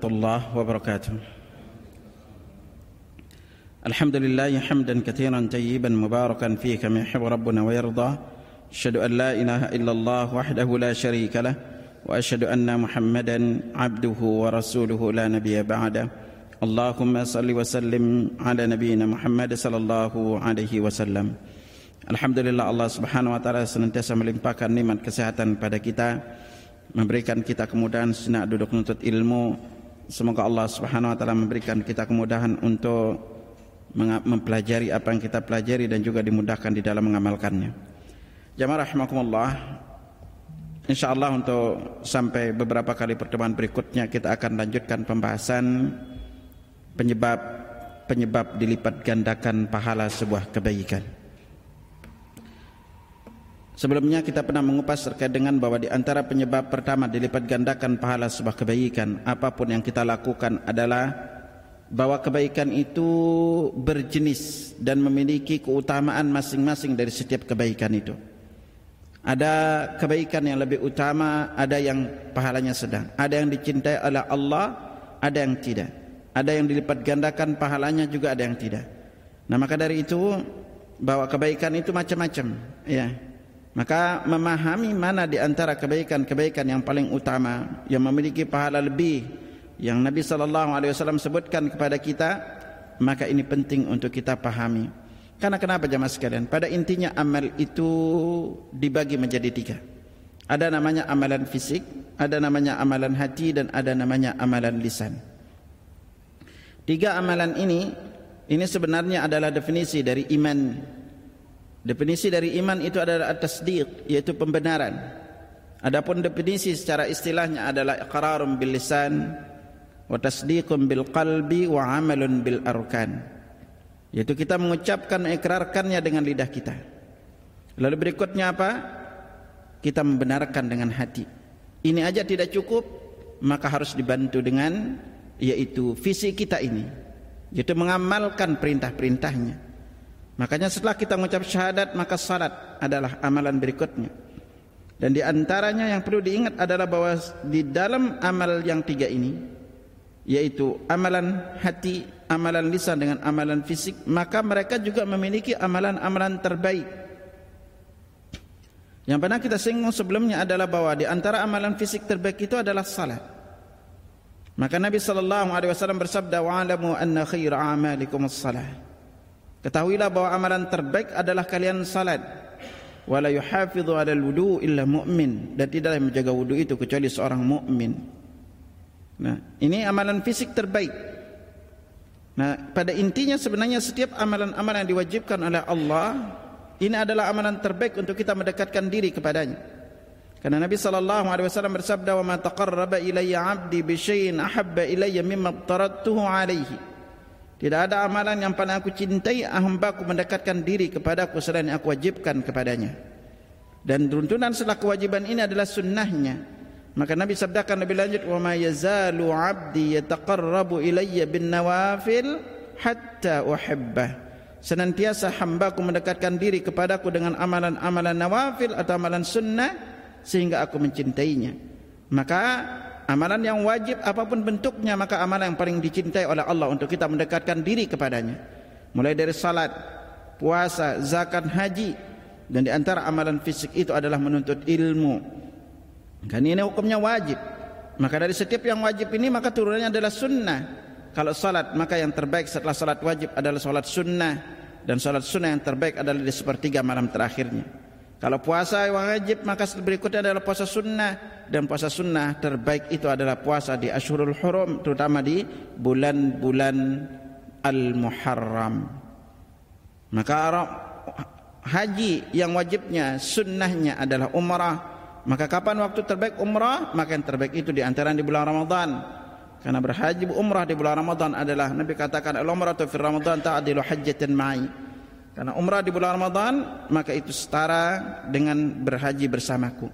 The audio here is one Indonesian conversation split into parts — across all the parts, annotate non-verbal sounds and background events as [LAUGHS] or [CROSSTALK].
الله وبركاته الحمد لله حمدا كثيرا طيبا مباركا فيه كما يحب ربنا ويرضى اشهد ان لا اله الا الله وحده لا شريك له واشهد ان محمدا عبده ورسوله لا نبي بعده اللهم صل وسلم على نبينا محمد صلى الله عليه وسلم Alhamdulillah Allah Subhanahu wa taala senantiasa melimpahkan nikmat kesehatan pada kita, memberikan kita kemudahan senak duduk menuntut ilmu. Semoga Allah Subhanahu wa taala memberikan kita kemudahan untuk mempelajari apa yang kita pelajari dan juga dimudahkan di dalam mengamalkannya. Jamaah rahimakumullah. Insyaallah untuk sampai beberapa kali pertemuan berikutnya kita akan lanjutkan pembahasan penyebab penyebab dilipat gandakan pahala sebuah kebaikan. Sebelumnya kita pernah mengupas terkait dengan bahwa di antara penyebab pertama dilipat gandakan pahala sebuah kebaikan apapun yang kita lakukan adalah bahwa kebaikan itu berjenis dan memiliki keutamaan masing-masing dari setiap kebaikan itu. Ada kebaikan yang lebih utama, ada yang pahalanya sedang, ada yang dicintai oleh Allah, ada yang tidak. Ada yang dilipat gandakan pahalanya juga ada yang tidak. Nah, maka dari itu bahwa kebaikan itu macam-macam, ya. Maka memahami mana di antara kebaikan-kebaikan yang paling utama yang memiliki pahala lebih yang Nabi sallallahu alaihi wasallam sebutkan kepada kita, maka ini penting untuk kita pahami. Karena kenapa jemaah sekalian? Pada intinya amal itu dibagi menjadi tiga. Ada namanya amalan fisik, ada namanya amalan hati dan ada namanya amalan lisan. Tiga amalan ini ini sebenarnya adalah definisi dari iman Definisi dari iman itu adalah at-tasdiq yaitu pembenaran. Adapun definisi secara istilahnya adalah iqrarun bil lisan wa tasdiqun bil qalbi wa amalun bil arkan. Yaitu kita mengucapkan mengikrarkannya dengan lidah kita. Lalu berikutnya apa? Kita membenarkan dengan hati. Ini aja tidak cukup, maka harus dibantu dengan yaitu visi kita ini. Yaitu mengamalkan perintah-perintahnya. Makanya setelah kita mengucap syahadat maka salat adalah amalan berikutnya. Dan di antaranya yang perlu diingat adalah bahwa di dalam amal yang tiga ini yaitu amalan hati, amalan lisan dengan amalan fisik, maka mereka juga memiliki amalan-amalan terbaik. Yang pernah kita singgung sebelumnya adalah bahwa di antara amalan fisik terbaik itu adalah salat. Maka Nabi sallallahu alaihi wasallam bersabda, "Wa'lamu anna khaira a'malikum as-salah." Ketahuilah bahwa amalan terbaik adalah kalian salat. Wala yuhafidhu 'ala al-wudu illa mu'min dan tidaklah menjaga wudu itu kecuali seorang mukmin. Nah, ini amalan fisik terbaik. Nah, pada intinya sebenarnya setiap amalan-amalan yang diwajibkan oleh Allah ini adalah amalan terbaik untuk kita mendekatkan diri kepadanya. Karena Nabi sallallahu alaihi wasallam bersabda, "Wa ma taqarraba ilayya 'abdi bi syai'in ahabba ilayya mimma taradtuhu 'alaihi." Tidak ada amalan yang paling aku cintai hambaku mendekatkan diri kepadaku selain yang aku wajibkan kepadanya. Dan tuntunan setelah kewajiban ini adalah sunnahnya. Maka Nabi sabdakan lebih lanjut, "Wa ma yazalu 'abdi yataqarrabu ilayya bin nawafil hatta uhibbah." Senantiasa hambaku mendekatkan diri kepadaku dengan amalan-amalan nawafil atau amalan sunnah sehingga aku mencintainya. Maka Amalan yang wajib apa pun bentuknya maka amalan yang paling dicintai oleh Allah untuk kita mendekatkan diri kepadanya. Mulai dari salat, puasa, zakat, haji dan di antara amalan fisik itu adalah menuntut ilmu. Kan ini hukumnya wajib. Maka dari setiap yang wajib ini maka turunannya adalah sunnah. Kalau salat maka yang terbaik setelah salat wajib adalah salat sunnah dan salat sunnah yang terbaik adalah di sepertiga malam terakhirnya. Kalau puasa yang wajib maka berikutnya adalah puasa sunnah dan puasa sunnah terbaik itu adalah puasa di Ashurul Hurum terutama di bulan-bulan Al-Muharram. Maka haji yang wajibnya sunnahnya adalah umrah. Maka kapan waktu terbaik umrah? Maka yang terbaik itu di antara di bulan Ramadan. Karena berhaji umrah di bulan Ramadan adalah Nabi katakan al-umratu fi Ramadan ta'dilu hajjatan ma'i. Karena umrah di bulan Ramadan maka itu setara dengan berhaji bersamaku.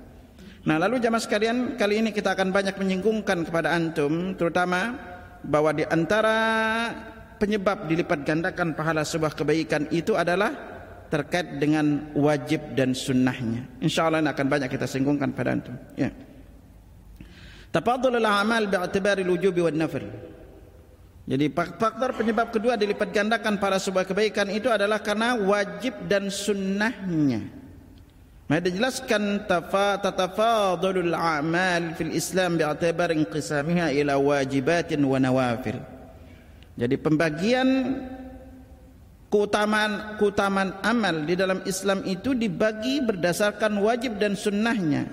Nah lalu jamaah sekalian kali ini kita akan banyak menyinggungkan kepada antum terutama bahwa di antara penyebab dilipat gandakan pahala sebuah kebaikan itu adalah terkait dengan wajib dan sunnahnya. Insya Allah ini akan banyak kita singgungkan pada antum. Ya. Tafadhul al-amal bi'tibari al-wujubi nafl. Jadi faktor penyebab kedua dilipat gandakan pada sebuah kebaikan itu adalah karena wajib dan sunnahnya. Maka dijelaskan tafa tatafadulul a'mal fil Islam bi'tibar inqisamiha ila wajibatin wa nawafil. Jadi pembagian keutamaan keutamaan amal di dalam Islam itu dibagi berdasarkan wajib dan sunnahnya.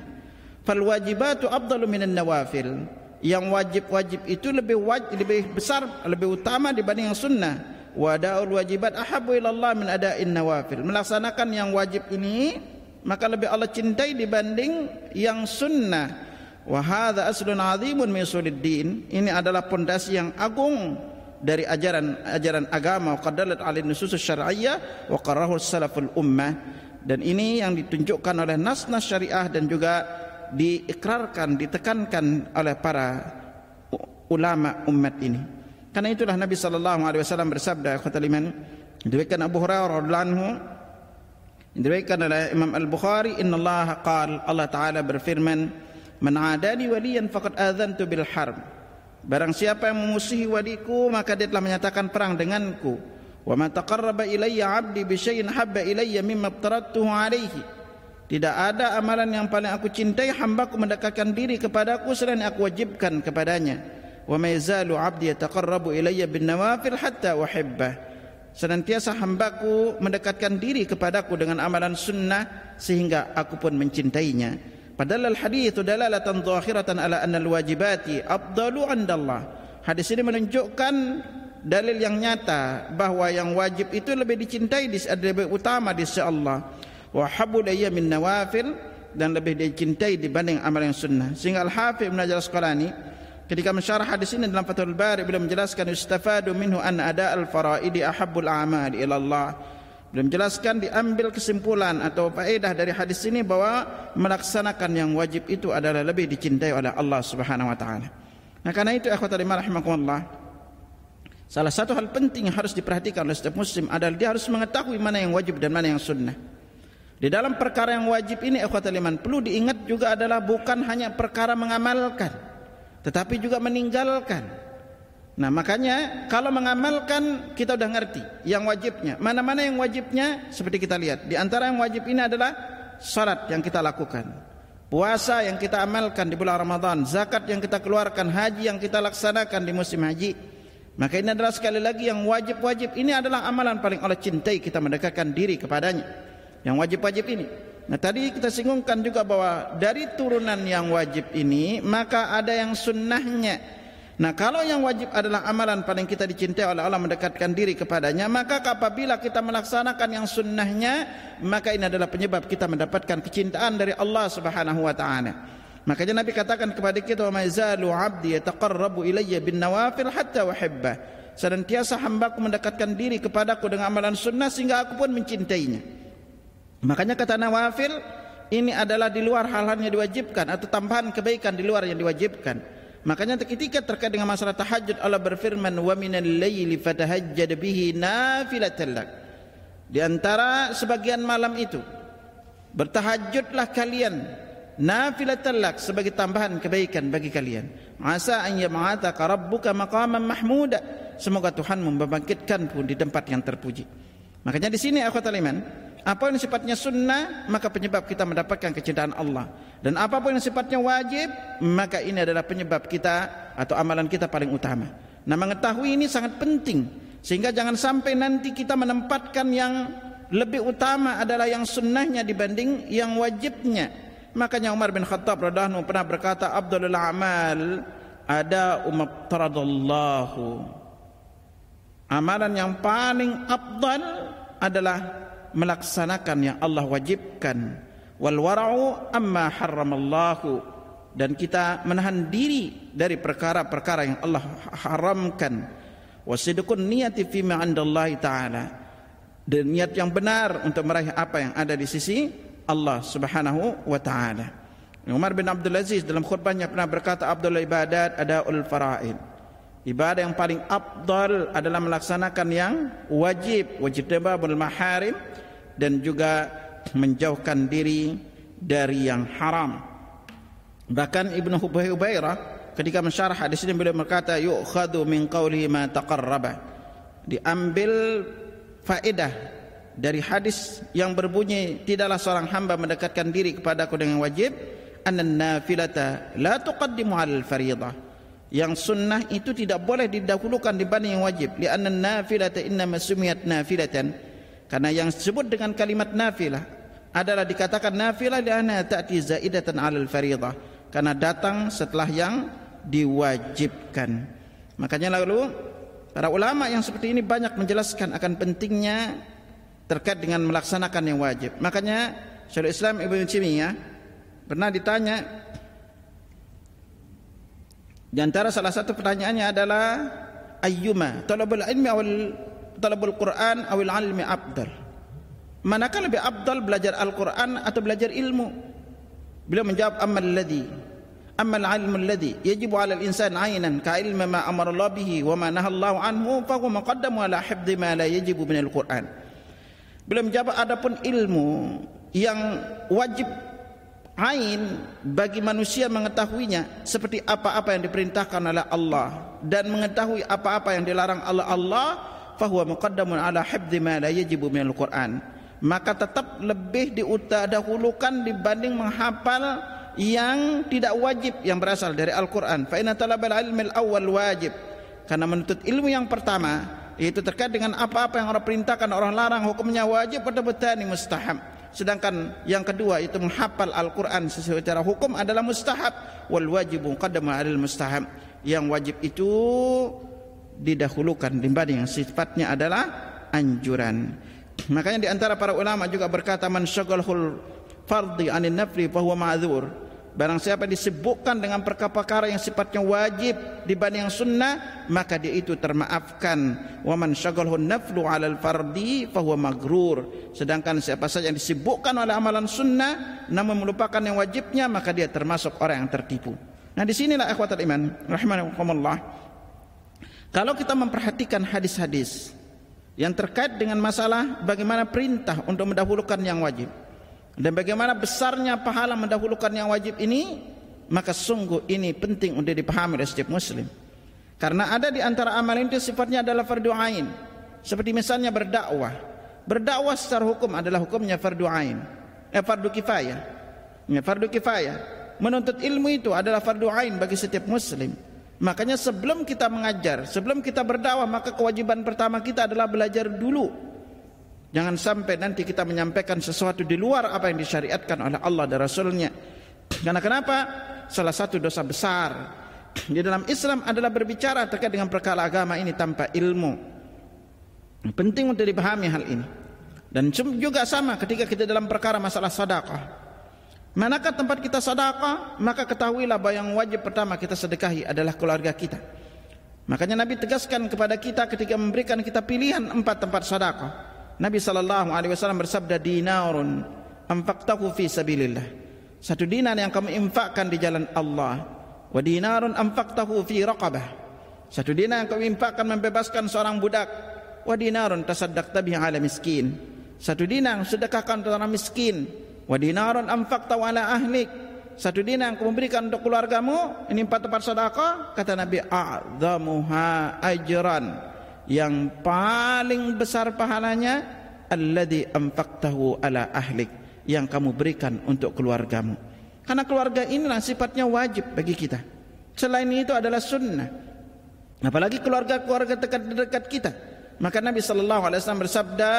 Fal wajibatu afdalu minan nawafil yang wajib-wajib itu lebih wajib, lebih besar lebih utama dibanding yang sunnah. Wadaul wajibat ahabu ilallah min ada'in nawafil. Melaksanakan yang wajib ini maka lebih Allah cintai dibanding yang sunnah. Wa hadza aslun azimun min din ini adalah pondasi yang agung dari ajaran ajaran agama. Qaddalat alin nusus syar'iyyah wa qarahu salaful ummah. Dan ini yang ditunjukkan oleh nas-nas syariah dan juga diikrarkan, ditekankan oleh para ulama umat ini. Karena itulah Nabi sallallahu alaihi wasallam bersabda kata liman diriwayatkan Abu Hurairah radhiyallahu anhu diriwayatkan oleh Imam Al-Bukhari inna Allah qala Allah taala berfirman man adani waliyan faqad adzantu bil harb. Barang siapa yang memusuhi waliku maka dia telah menyatakan perang denganku. Wa ma taqarraba ilayya 'abdi bi syai'in habba ilayya mimma aftaradtuhu alaihi tidak ada amalan yang paling aku cintai hambaku mendekatkan diri kepadaku selain aku wajibkan kepadanya. Wa ma yazalu 'abdi yataqarrabu ilayya bin nawafil hatta uhibbah. Senantiasa hambaku mendekatkan diri kepadaku dengan amalan sunnah sehingga aku pun mencintainya. Padahal al-hadits dalalatan zahiratan ala anna al-wajibati afdalu 'inda Allah. Hadis ini menunjukkan dalil yang nyata bahwa yang wajib itu lebih dicintai lebih utama di sisi Allah wa habbu min nawafil dan lebih dicintai dibanding amal yang sunnah. Sehingga Al-Hafidh Ibn Hajar Asqalani ketika mensyarah hadis ini dalam Fathul Bari beliau menjelaskan istafadu minhu an ada al-faraidi ahabbul a'mali ila Allah. Beliau menjelaskan diambil kesimpulan atau faedah dari hadis ini bahwa melaksanakan yang wajib itu adalah lebih dicintai oleh Allah Subhanahu wa taala. Nah karena itu akhwatul iman rahimakumullah salah satu hal penting yang harus diperhatikan oleh setiap muslim adalah dia harus mengetahui mana yang wajib dan mana yang sunnah di dalam perkara yang wajib ini ikhwatul iman perlu diingat juga adalah bukan hanya perkara mengamalkan tetapi juga meninggalkan. Nah, makanya kalau mengamalkan kita sudah ngerti yang wajibnya. Mana-mana yang wajibnya seperti kita lihat. Di antara yang wajib ini adalah salat yang kita lakukan. Puasa yang kita amalkan di bulan Ramadan, zakat yang kita keluarkan, haji yang kita laksanakan di musim haji. Maka ini adalah sekali lagi yang wajib-wajib ini adalah amalan paling Allah cintai kita mendekatkan diri kepadanya yang wajib-wajib ini. Nah tadi kita singgungkan juga bahwa dari turunan yang wajib ini maka ada yang sunnahnya. Nah kalau yang wajib adalah amalan paling kita dicintai oleh Allah mendekatkan diri kepadanya maka apabila kita melaksanakan yang sunnahnya maka ini adalah penyebab kita mendapatkan kecintaan dari Allah Subhanahu Wa Taala. Makanya Nabi katakan kepada kita maizalu abdi yataqarrabu ilayya bin nawafil hatta uhibba. Senantiasa hambaku mendekatkan diri kepadaku dengan amalan sunnah sehingga aku pun mencintainya. Makanya kata nawafil ini adalah di luar hal-hal yang diwajibkan atau tambahan kebaikan di luar yang diwajibkan. Makanya ketika terkait dengan masalah tahajud Allah berfirman wa minal laili fatahajjad bihi nafilatan lak. Di antara sebagian malam itu bertahajudlah kalian nafilatan lak sebagai tambahan kebaikan bagi kalian. Asa an yam'ataka rabbuka maqaman mahmuda. Semoga Tuhan membangkitkan pun di tempat yang terpuji. Makanya di sini akhwatul iman apa yang sifatnya sunnah maka penyebab kita mendapatkan kecintaan Allah. Dan apa pun yang sifatnya wajib maka ini adalah penyebab kita atau amalan kita paling utama. Nah mengetahui ini sangat penting. Sehingga jangan sampai nanti kita menempatkan yang lebih utama adalah yang sunnahnya dibanding yang wajibnya. Makanya Umar bin Khattab radhiyallahu pernah berkata Abdul amal ada umat amalan yang paling abdal adalah melaksanakan yang Allah wajibkan. Wal wara'u amma harramallahu. Dan kita menahan diri dari perkara-perkara yang Allah haramkan. Wasidqun niyati fi ma indallahi taala. Dan niat yang benar untuk meraih apa yang ada di sisi Allah Subhanahu wa taala. Umar bin Abdul Aziz dalam khutbahnya pernah berkata Abdul ibadat adaul faraid. Ibadah yang paling afdal adalah melaksanakan yang wajib, wajib tababul maharim dan juga menjauhkan diri dari yang haram. Bahkan Ibnu Hubairah ketika mensyarah hadis ini beliau berkata yu'khadhu min qawlihi ma taqarraba. Diambil faedah dari hadis yang berbunyi tidaklah seorang hamba mendekatkan diri kepada aku dengan wajib anna nafilata la tuqaddimu al fariidah yang sunnah itu tidak boleh didahulukan dibanding yang wajib. Li anna nafilata inna masumiyat nafilatan karena yang disebut dengan kalimat nafilah adalah dikatakan nafilah li anna ta'ti zaidatan al fariidah karena datang setelah yang diwajibkan makanya lalu para ulama yang seperti ini banyak menjelaskan akan pentingnya terkait dengan melaksanakan yang wajib. Makanya Syekhul Islam Ibnu Taimiyah pernah ditanya di antara salah satu pertanyaannya adalah ayyuma talabul ilmi awal talabul Quran awil almi abdal. Manakah lebih abdal belajar Al-Quran atau belajar ilmu? Beliau menjawab amal ladhi amal ilmu alladhi yajibu 'ala insan ainan ka ilma ma amara Allah bihi wa ma naha Allah anhu fa huwa muqaddamu 'ala hibdi ma la yajibu min al-Quran. Beliau menjawab adapun ilmu yang wajib ain bagi manusia mengetahuinya seperti apa-apa yang diperintahkan oleh Allah dan mengetahui apa-apa yang dilarang oleh Allah fahuwa muqaddamun ala hifdzi ma la yajibu minal Qur'an. Maka tetap lebih diutadahulukan dibanding menghafal yang tidak wajib yang berasal dari Al-Qur'an. Fa inna talabal al-awwal wajib. Karena menuntut ilmu yang pertama itu terkait dengan apa-apa yang orang perintahkan orang larang hukumnya wajib pada betani mustahab. Sedangkan yang kedua itu menghafal Al-Quran secara hukum adalah mustahab. Wal wajibu qadama mustahab. Yang wajib itu didahulukan dibanding yang sifatnya adalah anjuran makanya di antara para ulama juga berkata man syaghalul fardhi anin nafli fahuwa ma'dzur Barang siapa disebutkan dengan perkara-perkara yang sifatnya wajib dibanding yang sunnah, maka dia itu termaafkan. Wa man syaghalhu naflu 'alal fardi fahuwa magrur. Sedangkan siapa saja yang disebutkan oleh amalan sunnah namun melupakan yang wajibnya, maka dia termasuk orang yang tertipu. Nah, di sinilah ikhwatul iman rahimakumullah. Kalau kita memperhatikan hadis-hadis yang terkait dengan masalah bagaimana perintah untuk mendahulukan yang wajib dan bagaimana besarnya pahala mendahulukan yang wajib ini maka sungguh ini penting untuk dipahami oleh setiap muslim. Karena ada di antara amalan itu sifatnya adalah fardu ain. Seperti misalnya berdakwah. Berdakwah secara hukum adalah hukumnya fardu ain. Eh fardu kifayah. Ya fardu kifayah. Menuntut ilmu itu adalah fardu ain bagi setiap muslim makanya sebelum kita mengajar sebelum kita berdakwah maka kewajiban pertama kita adalah belajar dulu Jangan sampai nanti kita menyampaikan sesuatu di luar apa yang disyariatkan oleh Allah dan Rasulnya. Karena kenapa? Salah satu dosa besar di dalam Islam adalah berbicara terkait dengan perkara agama ini tanpa ilmu. Penting untuk dipahami hal ini. Dan juga sama ketika kita dalam perkara masalah sedekah. Manakah tempat kita sedekah, maka ketahuilah bahwa yang wajib pertama kita sedekahi adalah keluarga kita. Makanya Nabi tegaskan kepada kita ketika memberikan kita pilihan empat tempat sedekah. Nabi sallallahu alaihi wasallam bersabda dinarun anfaqtahu fi sabilillah. Satu dinar yang kamu infakkan di jalan Allah. Wa dinarun anfaqtahu fi raqabah. Satu dinar yang kamu infakkan membebaskan seorang budak. Wa dinarun tasaddaqta bihi ala miskin. Satu dinar sedekahkan untuk orang miskin. Wa dinarun anfaqtahu ala ahlik. Satu dinar yang kamu berikan untuk keluargamu. Ini empat tempat sedekah. Kata Nabi a'zamuha ajran yang paling besar pahalanya alladzi anfaqtahu ala ahlik yang kamu berikan untuk keluargamu karena keluarga inilah sifatnya wajib bagi kita selain itu adalah sunnah apalagi keluarga-keluarga dekat-dekat kita maka Nabi sallallahu alaihi wasallam bersabda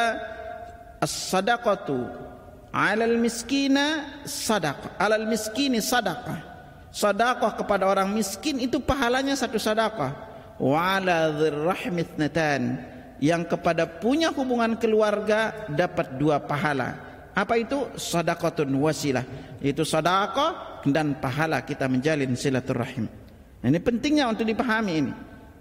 as-sadaqatu 'alal miskina sadaqah 'alal miskini sadaqah sedekah kepada orang miskin itu pahalanya satu sedekah wa ala yang kepada punya hubungan keluarga dapat dua pahala. Apa itu? Sadaqatun wasilah. Itu sedekah dan pahala kita menjalin silaturahim. Ini pentingnya untuk dipahami ini.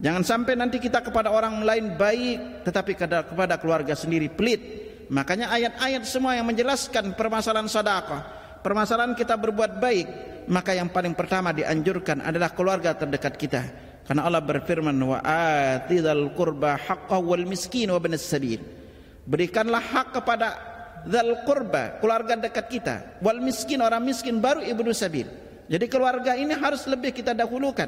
Jangan sampai nanti kita kepada orang lain baik tetapi kepada keluarga sendiri pelit. Makanya ayat-ayat semua yang menjelaskan permasalahan sedekah, permasalahan kita berbuat baik, maka yang paling pertama dianjurkan adalah keluarga terdekat kita. Karena Allah berfirman wa atidal qurba haqqahu wal miskin wa ibnas sabil. Berikanlah hak kepada dzal qurba, keluarga dekat kita, wal miskin orang miskin baru ibnu sabil. Jadi keluarga ini harus lebih kita dahulukan.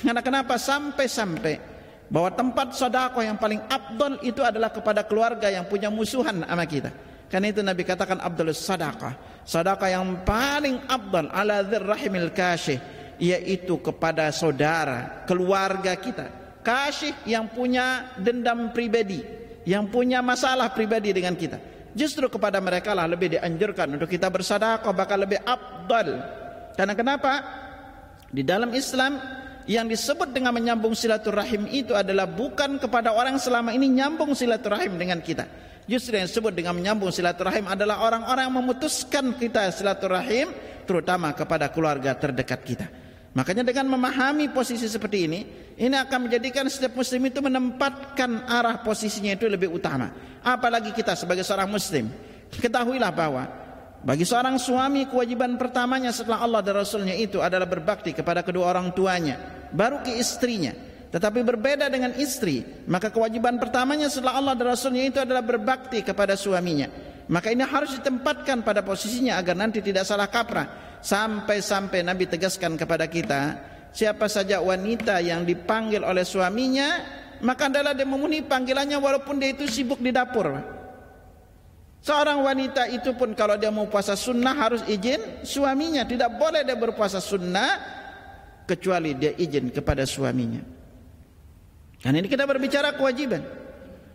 Karena kenapa sampai-sampai bahwa tempat sedekah yang paling abdul itu adalah kepada keluarga yang punya musuhan sama kita. Karena itu Nabi katakan abdul sedekah. Sedekah yang paling abdul ala dzirrahimil kasyih yaitu kepada saudara, keluarga kita. Kasyih yang punya dendam pribadi, yang punya masalah pribadi dengan kita. Justru kepada mereka lah lebih dianjurkan untuk kita bersedekah bahkan lebih abdul. Karena kenapa? Di dalam Islam yang disebut dengan menyambung silaturahim itu adalah bukan kepada orang selama ini nyambung silaturahim dengan kita. Justru yang disebut dengan menyambung silaturahim adalah orang-orang yang memutuskan kita silaturahim terutama kepada keluarga terdekat kita. Makanya dengan memahami posisi seperti ini, ini akan menjadikan setiap muslim itu menempatkan arah posisinya itu lebih utama. Apalagi kita sebagai seorang muslim, ketahuilah bahwa bagi seorang suami kewajiban pertamanya setelah Allah dan Rasulnya itu adalah berbakti kepada kedua orang tuanya, baru ke istrinya. Tetapi berbeda dengan istri, maka kewajiban pertamanya setelah Allah dan Rasulnya itu adalah berbakti kepada suaminya. Maka ini harus ditempatkan pada posisinya agar nanti tidak salah kaprah Sampai-sampai Nabi tegaskan kepada kita, siapa saja wanita yang dipanggil oleh suaminya, maka adalah dia memenuhi panggilannya walaupun dia itu sibuk di dapur. Seorang wanita itu pun kalau dia mau puasa sunnah harus izin suaminya. Tidak boleh dia berpuasa sunnah kecuali dia izin kepada suaminya. Dan ini kita berbicara kewajiban.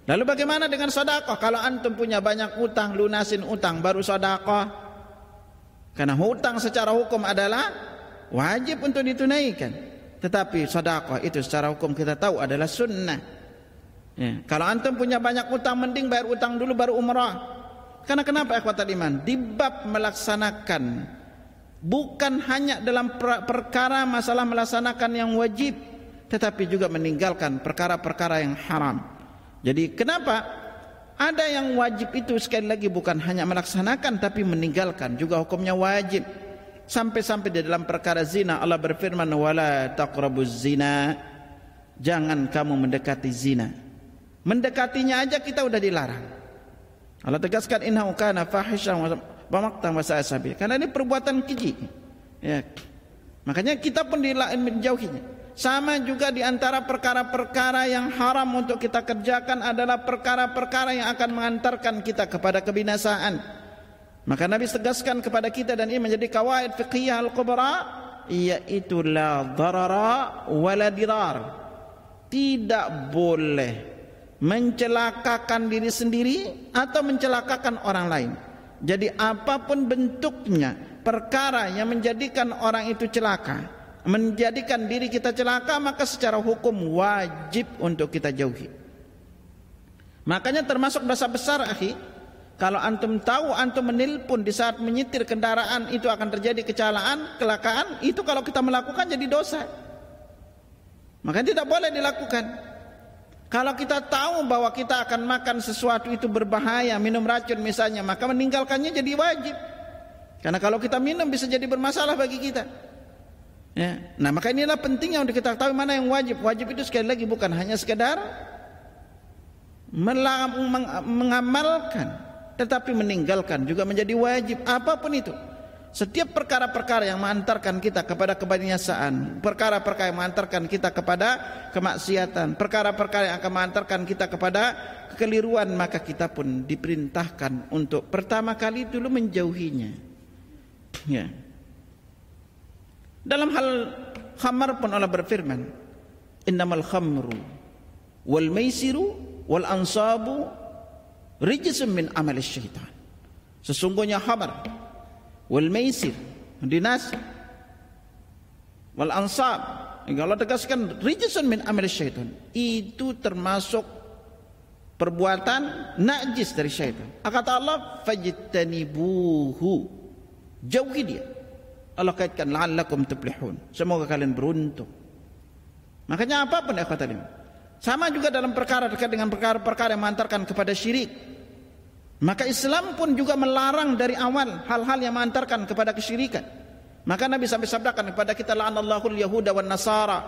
Lalu bagaimana dengan sedekah? Kalau antum punya banyak utang, lunasin utang baru sedekah. Karena hutang secara hukum adalah wajib untuk ditunaikan. Tetapi sedekah itu secara hukum kita tahu adalah sunnah. Ya. Kalau antum punya banyak utang mending bayar utang dulu baru umrah. Karena kenapa ikhwatal iman? Di bab melaksanakan bukan hanya dalam perkara masalah melaksanakan yang wajib tetapi juga meninggalkan perkara-perkara yang haram. Jadi kenapa ada yang wajib itu sekali lagi bukan hanya melaksanakan tapi meninggalkan juga hukumnya wajib. Sampai-sampai di dalam perkara zina Allah berfirman wala taqrabuz zina. Jangan kamu mendekati zina. Mendekatinya aja kita udah dilarang. Allah tegaskan innahu kana fahishan wa maqtan wa sabil. Karena ini perbuatan keji. Ya. Makanya kita pun menjauhinya. Sama juga di antara perkara-perkara yang haram untuk kita kerjakan adalah perkara-perkara yang akan mengantarkan kita kepada kebinasaan. Maka Nabi tegaskan kepada kita dan ini menjadi kawaid fiqhiyah al-kubra yaitu la darara wala dirar. Tidak boleh mencelakakan diri sendiri atau mencelakakan orang lain. Jadi apa pun bentuknya perkara yang menjadikan orang itu celaka menjadikan diri kita celaka maka secara hukum wajib untuk kita jauhi. Makanya termasuk dosa besar akhi kalau antum tahu antum menelpon di saat menyetir kendaraan itu akan terjadi kecelakaan kecelakaan itu kalau kita melakukan jadi dosa. Makanya tidak boleh dilakukan kalau kita tahu bahwa kita akan makan sesuatu itu berbahaya minum racun misalnya maka meninggalkannya jadi wajib karena kalau kita minum bisa jadi bermasalah bagi kita Ya. Nah maka inilah pentingnya untuk kita tahu mana yang wajib. Wajib itu sekali lagi bukan hanya sekedar mengamalkan, tetapi meninggalkan juga menjadi wajib. Apa pun itu, setiap perkara-perkara yang mengantarkan kita kepada kebinasaan, perkara-perkara yang mengantarkan kita kepada kemaksiatan, perkara-perkara yang akan mengantarkan kita kepada kekeliruan, maka kita pun diperintahkan untuk pertama kali dulu menjauhinya. Ya. Dalam hal khamar pun Allah berfirman, "Innamal khamru wal maisiru wal ansabu rijsun min amali syaitan." Sesungguhnya khamar wal maisir dinas wal ansab Allah tegaskan rijsun min amali syaitan itu termasuk perbuatan najis dari syaitan. Kata Allah, "Fajtanibuhu." Jauhi dia. Allah kaitkan la'allakum tuflihun. Semoga kalian beruntung. Makanya apa pun ya kata Sama juga dalam perkara terkait dengan perkara-perkara yang mengantarkan kepada syirik. Maka Islam pun juga melarang dari awal hal-hal yang mengantarkan kepada kesyirikan. Maka Nabi sampai sabdakan kepada kita la'anallahu al-yahuda wan nasara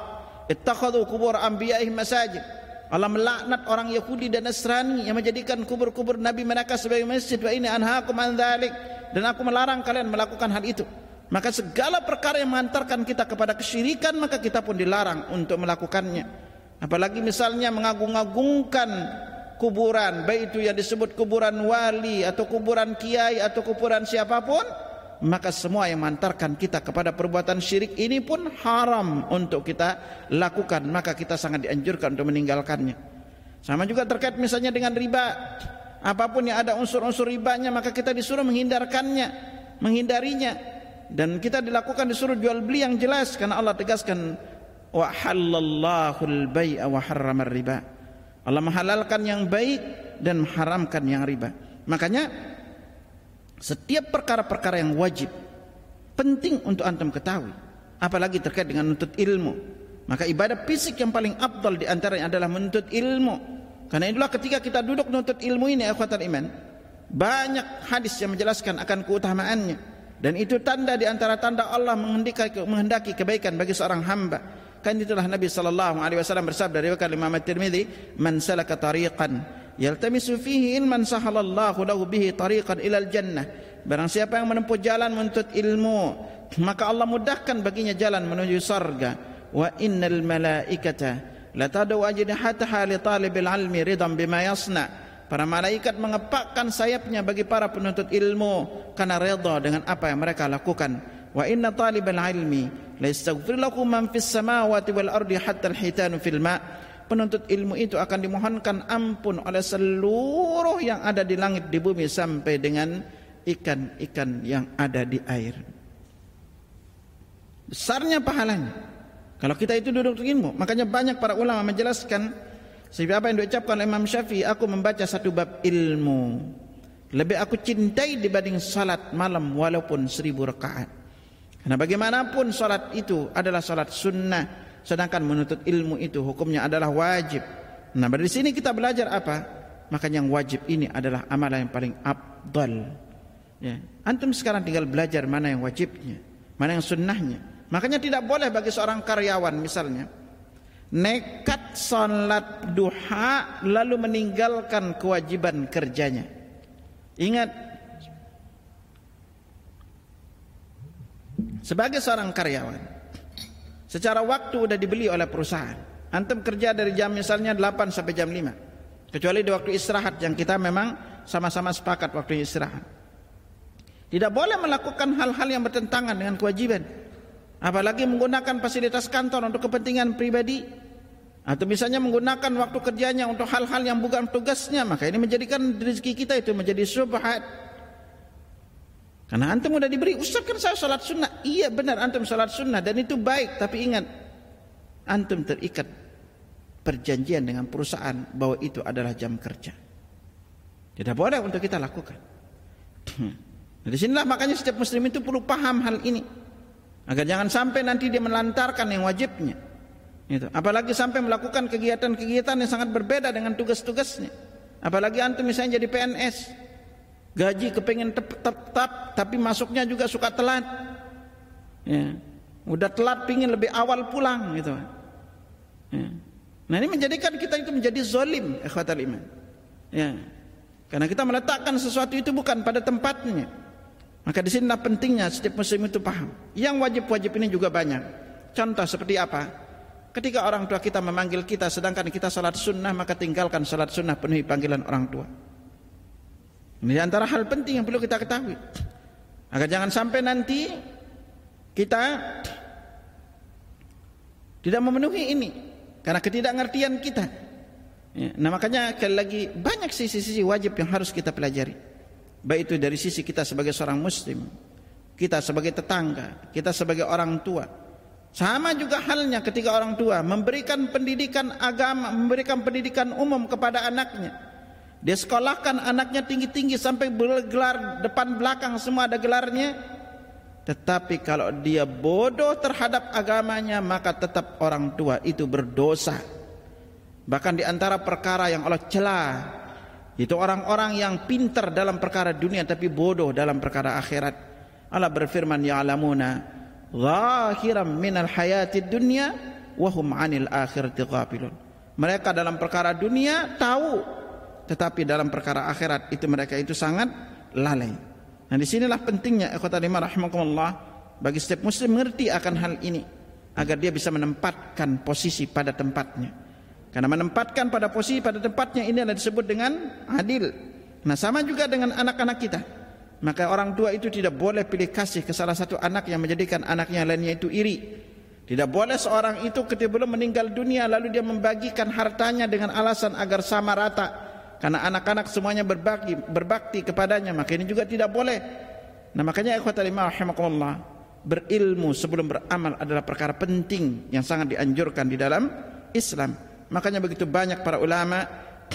ittakhadhu kubur anbiya'ihim masajid. Allah melaknat orang Yahudi dan Nasrani yang menjadikan kubur-kubur Nabi mereka sebagai masjid wa ini anhaakum an dzalik dan aku melarang kalian melakukan hal itu. Maka segala perkara yang mengantarkan kita kepada kesyirikan maka kita pun dilarang untuk melakukannya. Apalagi misalnya mengagung-agungkan kuburan, baik itu yang disebut kuburan wali atau kuburan kiai atau kuburan siapa pun, maka semua yang mengantarkan kita kepada perbuatan syirik ini pun haram untuk kita lakukan, maka kita sangat dianjurkan untuk meninggalkannya. Sama juga terkait misalnya dengan riba. Apa pun yang ada unsur-unsur ribanya maka kita disuruh menghindarkannya, menghindarinya. Dan kita dilakukan disuruh jual beli yang jelas karena Allah tegaskan wa halallahu al-bai'a wa harrama riba Allah menghalalkan yang baik dan mengharamkan yang riba. Makanya setiap perkara-perkara yang wajib penting untuk antum ketahui, apalagi terkait dengan menuntut ilmu. Maka ibadah fisik yang paling abdal di antaranya adalah menuntut ilmu. Karena itulah ketika kita duduk menuntut ilmu ini akhwatul iman, banyak hadis yang menjelaskan akan keutamaannya dan itu tanda di antara tanda Allah menghendaki, menghendaki kebaikan bagi seorang hamba. Kan itulah Nabi sallallahu alaihi wasallam bersabda riwayat Imam At-Tirmizi, "Man salaka tariqan yaltamisu fihi ilman sahalallahu lahu bihi tariqan ilal jannah." Barang siapa yang menempuh jalan menuntut ilmu, maka Allah mudahkan baginya jalan menuju surga. Wa innal malaikata la tadu ajnihataha li talibil ilmi ridan bima yasna. Para malaikat mengepakkan sayapnya bagi para penuntut ilmu karena redha dengan apa yang mereka lakukan. Wa inna talibal ilmi la yastaghfir lakum man fis samawati wal ardi hatta al-hitanu fil ma. Penuntut ilmu itu akan dimohonkan ampun oleh seluruh yang ada di langit di bumi sampai dengan ikan-ikan yang ada di air. Besarnya pahalanya. Kalau kita itu duduk ilmu makanya banyak para ulama menjelaskan seperti apa yang diucapkan Imam Syafi'i aku membaca satu bab ilmu. Lebih aku cintai dibanding salat malam walaupun seribu rakaat Karena bagaimanapun salat itu adalah salat sunnah, sedangkan menuntut ilmu itu hukumnya adalah wajib. Nah, dari sini kita belajar apa? Maka yang wajib ini adalah amalan yang paling abdal. Ya. Antum sekarang tinggal belajar mana yang wajibnya, mana yang sunnahnya. Makanya tidak boleh bagi seorang karyawan misalnya nekat salat duha lalu meninggalkan kewajiban kerjanya. Ingat Sebagai seorang karyawan, secara waktu sudah dibeli oleh perusahaan. Antum kerja dari jam misalnya 8 sampai jam 5. Kecuali di waktu istirahat yang kita memang sama-sama sepakat waktu istirahat. Tidak boleh melakukan hal-hal yang bertentangan dengan kewajiban. Apalagi menggunakan fasilitas kantor untuk kepentingan pribadi. Atau misalnya menggunakan waktu kerjanya untuk hal-hal yang bukan tugasnya. Maka ini menjadikan rezeki kita itu menjadi subhat. Karena antum sudah diberi, Ustaz kan saya salat sunnah. Iya benar antum salat sunnah dan itu baik. Tapi ingat, antum terikat perjanjian dengan perusahaan bahwa itu adalah jam kerja. Tidak boleh untuk kita lakukan. Di sinilah makanya setiap muslim itu perlu paham hal ini. Agar jangan sampai nanti dia melantarkan yang wajibnya. Itu. Apalagi sampai melakukan kegiatan-kegiatan yang sangat berbeda dengan tugas-tugasnya. Apalagi antum misalnya jadi PNS. Gaji kepengen tetap tapi masuknya juga suka telat. Ya. udah telat pingin lebih awal pulang gitu. Ya. nah ini menjadikan kita itu menjadi zolim ikhwatal iman. Ya. karena kita meletakkan sesuatu itu bukan pada tempatnya. Maka di sinilah pentingnya setiap muslim itu paham. Yang wajib-wajib ini juga banyak. Contoh seperti apa? Ketika orang tua kita memanggil kita sedangkan kita salat sunnah maka tinggalkan salat sunnah penuhi panggilan orang tua Ini antara hal penting yang perlu kita ketahui. Agar jangan sampai nanti kita tidak memenuhi ini karena ketidakngertian kita. Ya, nah makanya sekali lagi banyak sisi-sisi wajib yang harus kita pelajari. Baik itu dari sisi kita sebagai seorang muslim, kita sebagai tetangga, kita sebagai orang tua. Sama juga halnya ketika orang tua memberikan pendidikan agama, memberikan pendidikan umum kepada anaknya. Dia sekolahkan anaknya tinggi-tinggi sampai bergelar depan belakang semua ada gelarnya. Tetapi kalau dia bodoh terhadap agamanya maka tetap orang tua itu berdosa. Bahkan di antara perkara yang Allah celah itu orang-orang yang pintar dalam perkara dunia tapi bodoh dalam perkara akhirat. Allah berfirman ya alamuna zahiran minal hayatid dunya wa hum 'anil akhirati ghafilun. Mereka dalam perkara dunia tahu tetapi dalam perkara akhirat itu mereka itu sangat lalai. Nah di sinilah pentingnya ikhwatal iman rahimakumullah bagi setiap muslim mengerti akan hal ini agar dia bisa menempatkan posisi pada tempatnya. Karena menempatkan pada posisi pada tempatnya ini adalah disebut dengan adil. Nah, sama juga dengan anak-anak kita. Maka orang tua itu tidak boleh pilih kasih ke salah satu anak yang menjadikan anaknya lainnya itu iri. Tidak boleh seorang itu ketika belum meninggal dunia lalu dia membagikan hartanya dengan alasan agar sama rata. Karena anak-anak semuanya berbagi, berbakti kepadanya. Maka ini juga tidak boleh. Nah makanya ikhwatal iman rahimakumullah. Berilmu sebelum beramal adalah perkara penting yang sangat dianjurkan di dalam Islam. Makanya begitu banyak para ulama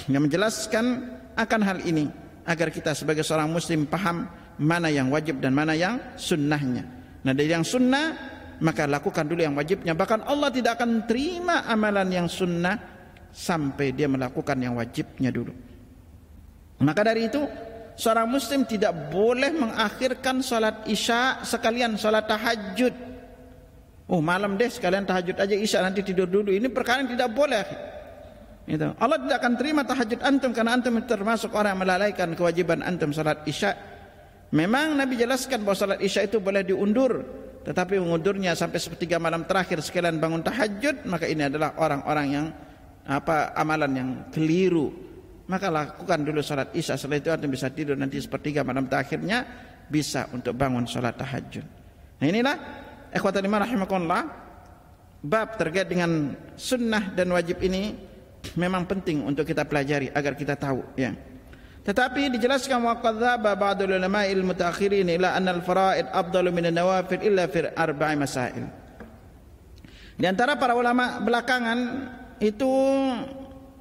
yang menjelaskan akan hal ini agar kita sebagai seorang muslim paham mana yang wajib dan mana yang sunnahnya. Nah dari yang sunnah maka lakukan dulu yang wajibnya. Bahkan Allah tidak akan terima amalan yang sunnah sampai dia melakukan yang wajibnya dulu. Maka dari itu seorang muslim tidak boleh mengakhirkan salat isya sekalian salat tahajud. Oh malam deh sekalian tahajud aja isya nanti tidur dulu. Ini perkara yang tidak boleh. Itu. Allah tidak akan terima tahajud antum karena antum termasuk orang yang melalaikan kewajiban antum salat isya. Memang Nabi jelaskan bahwa salat isya itu boleh diundur, tetapi mengundurnya sampai sepertiga malam terakhir sekalian bangun tahajud, maka ini adalah orang-orang yang apa amalan yang keliru. Maka lakukan dulu salat isya, setelah itu antum bisa tidur nanti sepertiga malam terakhirnya bisa untuk bangun salat tahajud. Nah inilah ikhwatan iman rahimakumullah bab terkait dengan sunnah dan wajib ini memang penting untuk kita pelajari agar kita tahu ya. Tetapi dijelaskan wa qadzaba ba'dul ulama'il mutaakhirin ila anna al-fara'id afdalu min an-nawafil illa fi arba'i masail. Di antara para ulama belakangan itu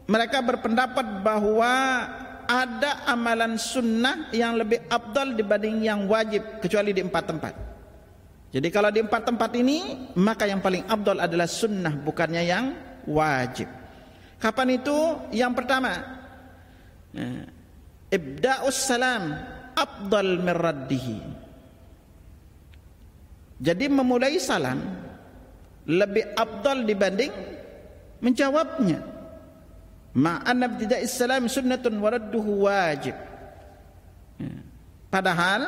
mereka berpendapat bahwa ada amalan sunnah yang lebih abdal dibanding yang wajib kecuali di empat tempat. Jadi kalau di empat tempat ini maka yang paling abdal adalah sunnah bukannya yang wajib. Kapan itu? Yang pertama, eh, ibda'us salam afdal meraddihi. Jadi memulai salam lebih abdal dibanding menjawabnya. Ma'anna ibtida'is salam sunnatun waradduhu wajib. Padahal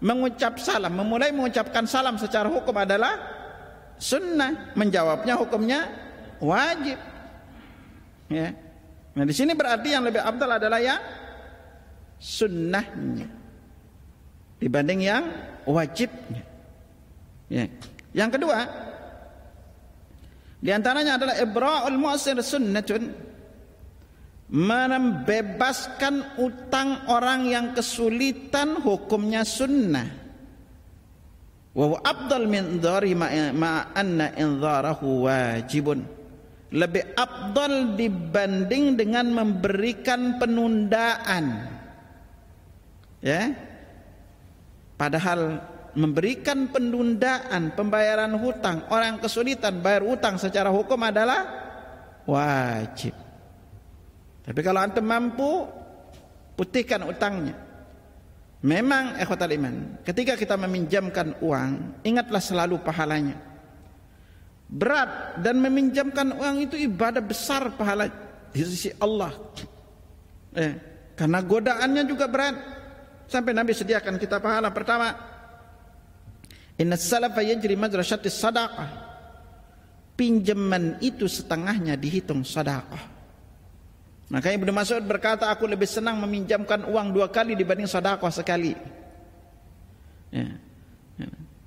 mengucap salam, memulai mengucapkan salam secara hukum adalah sunnah, menjawabnya hukumnya wajib. Ya. Nah di sini berarti yang lebih abdal adalah yang sunnahnya dibanding yang wajibnya. Ya. Yang kedua, di antaranya adalah ibra'ul mu'sir sunnatun membebaskan utang orang yang kesulitan hukumnya sunnah. Wa abdal min dhari ma anna indharahu wajibun. Lebih abdol dibanding dengan memberikan penundaan. Ya. Padahal memberikan penundaan pembayaran hutang orang kesulitan bayar hutang secara hukum adalah wajib tapi kalau antum mampu putihkan utangnya memang ikhwatal iman ketika kita meminjamkan uang ingatlah selalu pahalanya berat dan meminjamkan uang itu ibadah besar pahala di sisi Allah. Eh, karena godaannya juga berat. Sampai Nabi sediakan kita pahala pertama. Inna salafa yajri madrasyatis sadaqah. Pinjaman itu setengahnya dihitung sadaqah. Maka Ibnu Mas'ud berkata aku lebih senang meminjamkan uang dua kali dibanding sedekah sekali. Ya.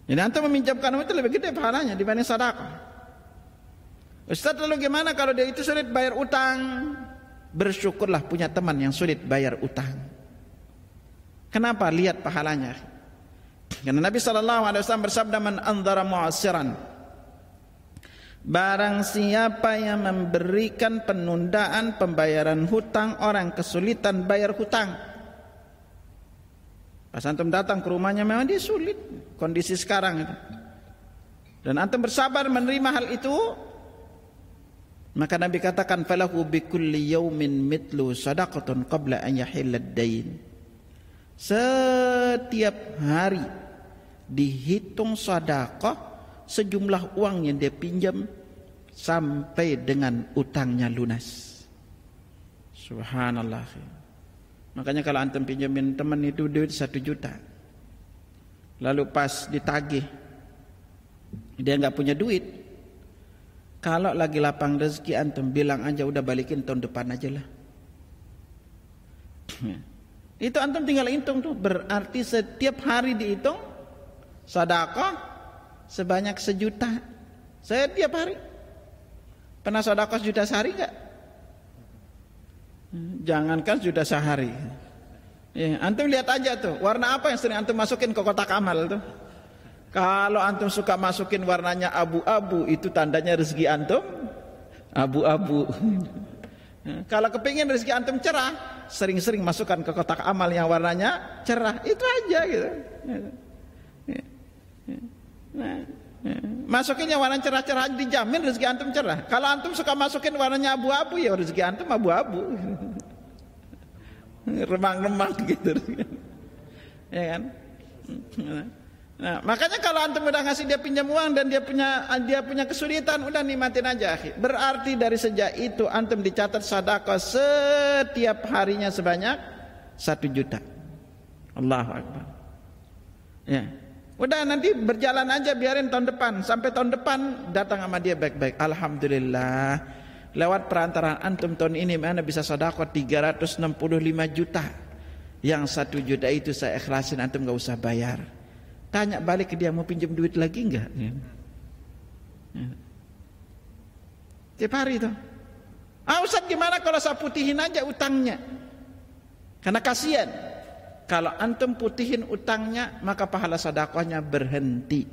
Jadi antum meminjamkan uang itu lebih gede pahalanya dibanding sedekah. Ustaz lalu gimana kalau dia itu sulit bayar utang? Bersyukurlah punya teman yang sulit bayar utang. Kenapa? Lihat pahalanya. Karena Nabi SAW bersabda man andara mu'asiran. Barang siapa yang memberikan penundaan pembayaran hutang orang kesulitan bayar hutang. Pas antum datang ke rumahnya memang dia sulit kondisi sekarang itu. Dan antum bersabar menerima hal itu, maka Nabi katakan falahu bi kulli yaumin mitlu sadaqatun qabla an dain. Setiap hari dihitung sedekah sejumlah uang yang dia pinjam sampai dengan utangnya lunas. Subhanallah. Makanya kalau antum pinjamin teman itu duit satu juta. Lalu pas ditagih dia nggak punya duit kalau lagi lapang rezeki antum bilang aja udah balikin tahun depan aja lah [LAUGHS] itu antum tinggal hitung tuh berarti setiap hari dihitung sedekah sebanyak sejuta. Setiap hari. Pernah sedekah sejuta sehari enggak jangankan sejuta sehari. Ya, antum lihat aja tuh warna apa yang sering antum masukin ke kotak amal tuh? Kalau antum suka masukin warnanya abu-abu itu tandanya rezeki antum abu-abu. [LAUGHS] Kalau kepingin rezeki antum cerah, sering-sering masukkan ke kotak amal yang warnanya cerah. Itu aja gitu. Masukin yang warna cerah-cerah dijamin rezeki antum cerah. Kalau antum suka masukin warnanya abu-abu ya rezeki antum abu-abu. [LAUGHS] Remang-remang gitu. [LAUGHS] Ya kan? Nah, makanya kalau antum udah ngasih dia pinjam uang dan dia punya dia punya kesulitan, udah nikmatin aja. Berarti dari sejak itu antum dicatat sedekah setiap harinya sebanyak satu juta. Allahu Akbar. Ya. Udah nanti berjalan aja biarin tahun depan sampai tahun depan datang sama dia baik-baik. Alhamdulillah. Lewat perantaraan antum tahun ini mana bisa sedekah 365 juta. Yang satu juta itu saya ikhlasin antum gak usah bayar. Tanya balik ke dia mau pinjam duit lagi enggak? Ya. Ya. Tiap hari itu. Ah Ustaz gimana kalau saya putihin aja utangnya? Karena kasihan. Kalau antum putihin utangnya maka pahala sedekahnya berhenti.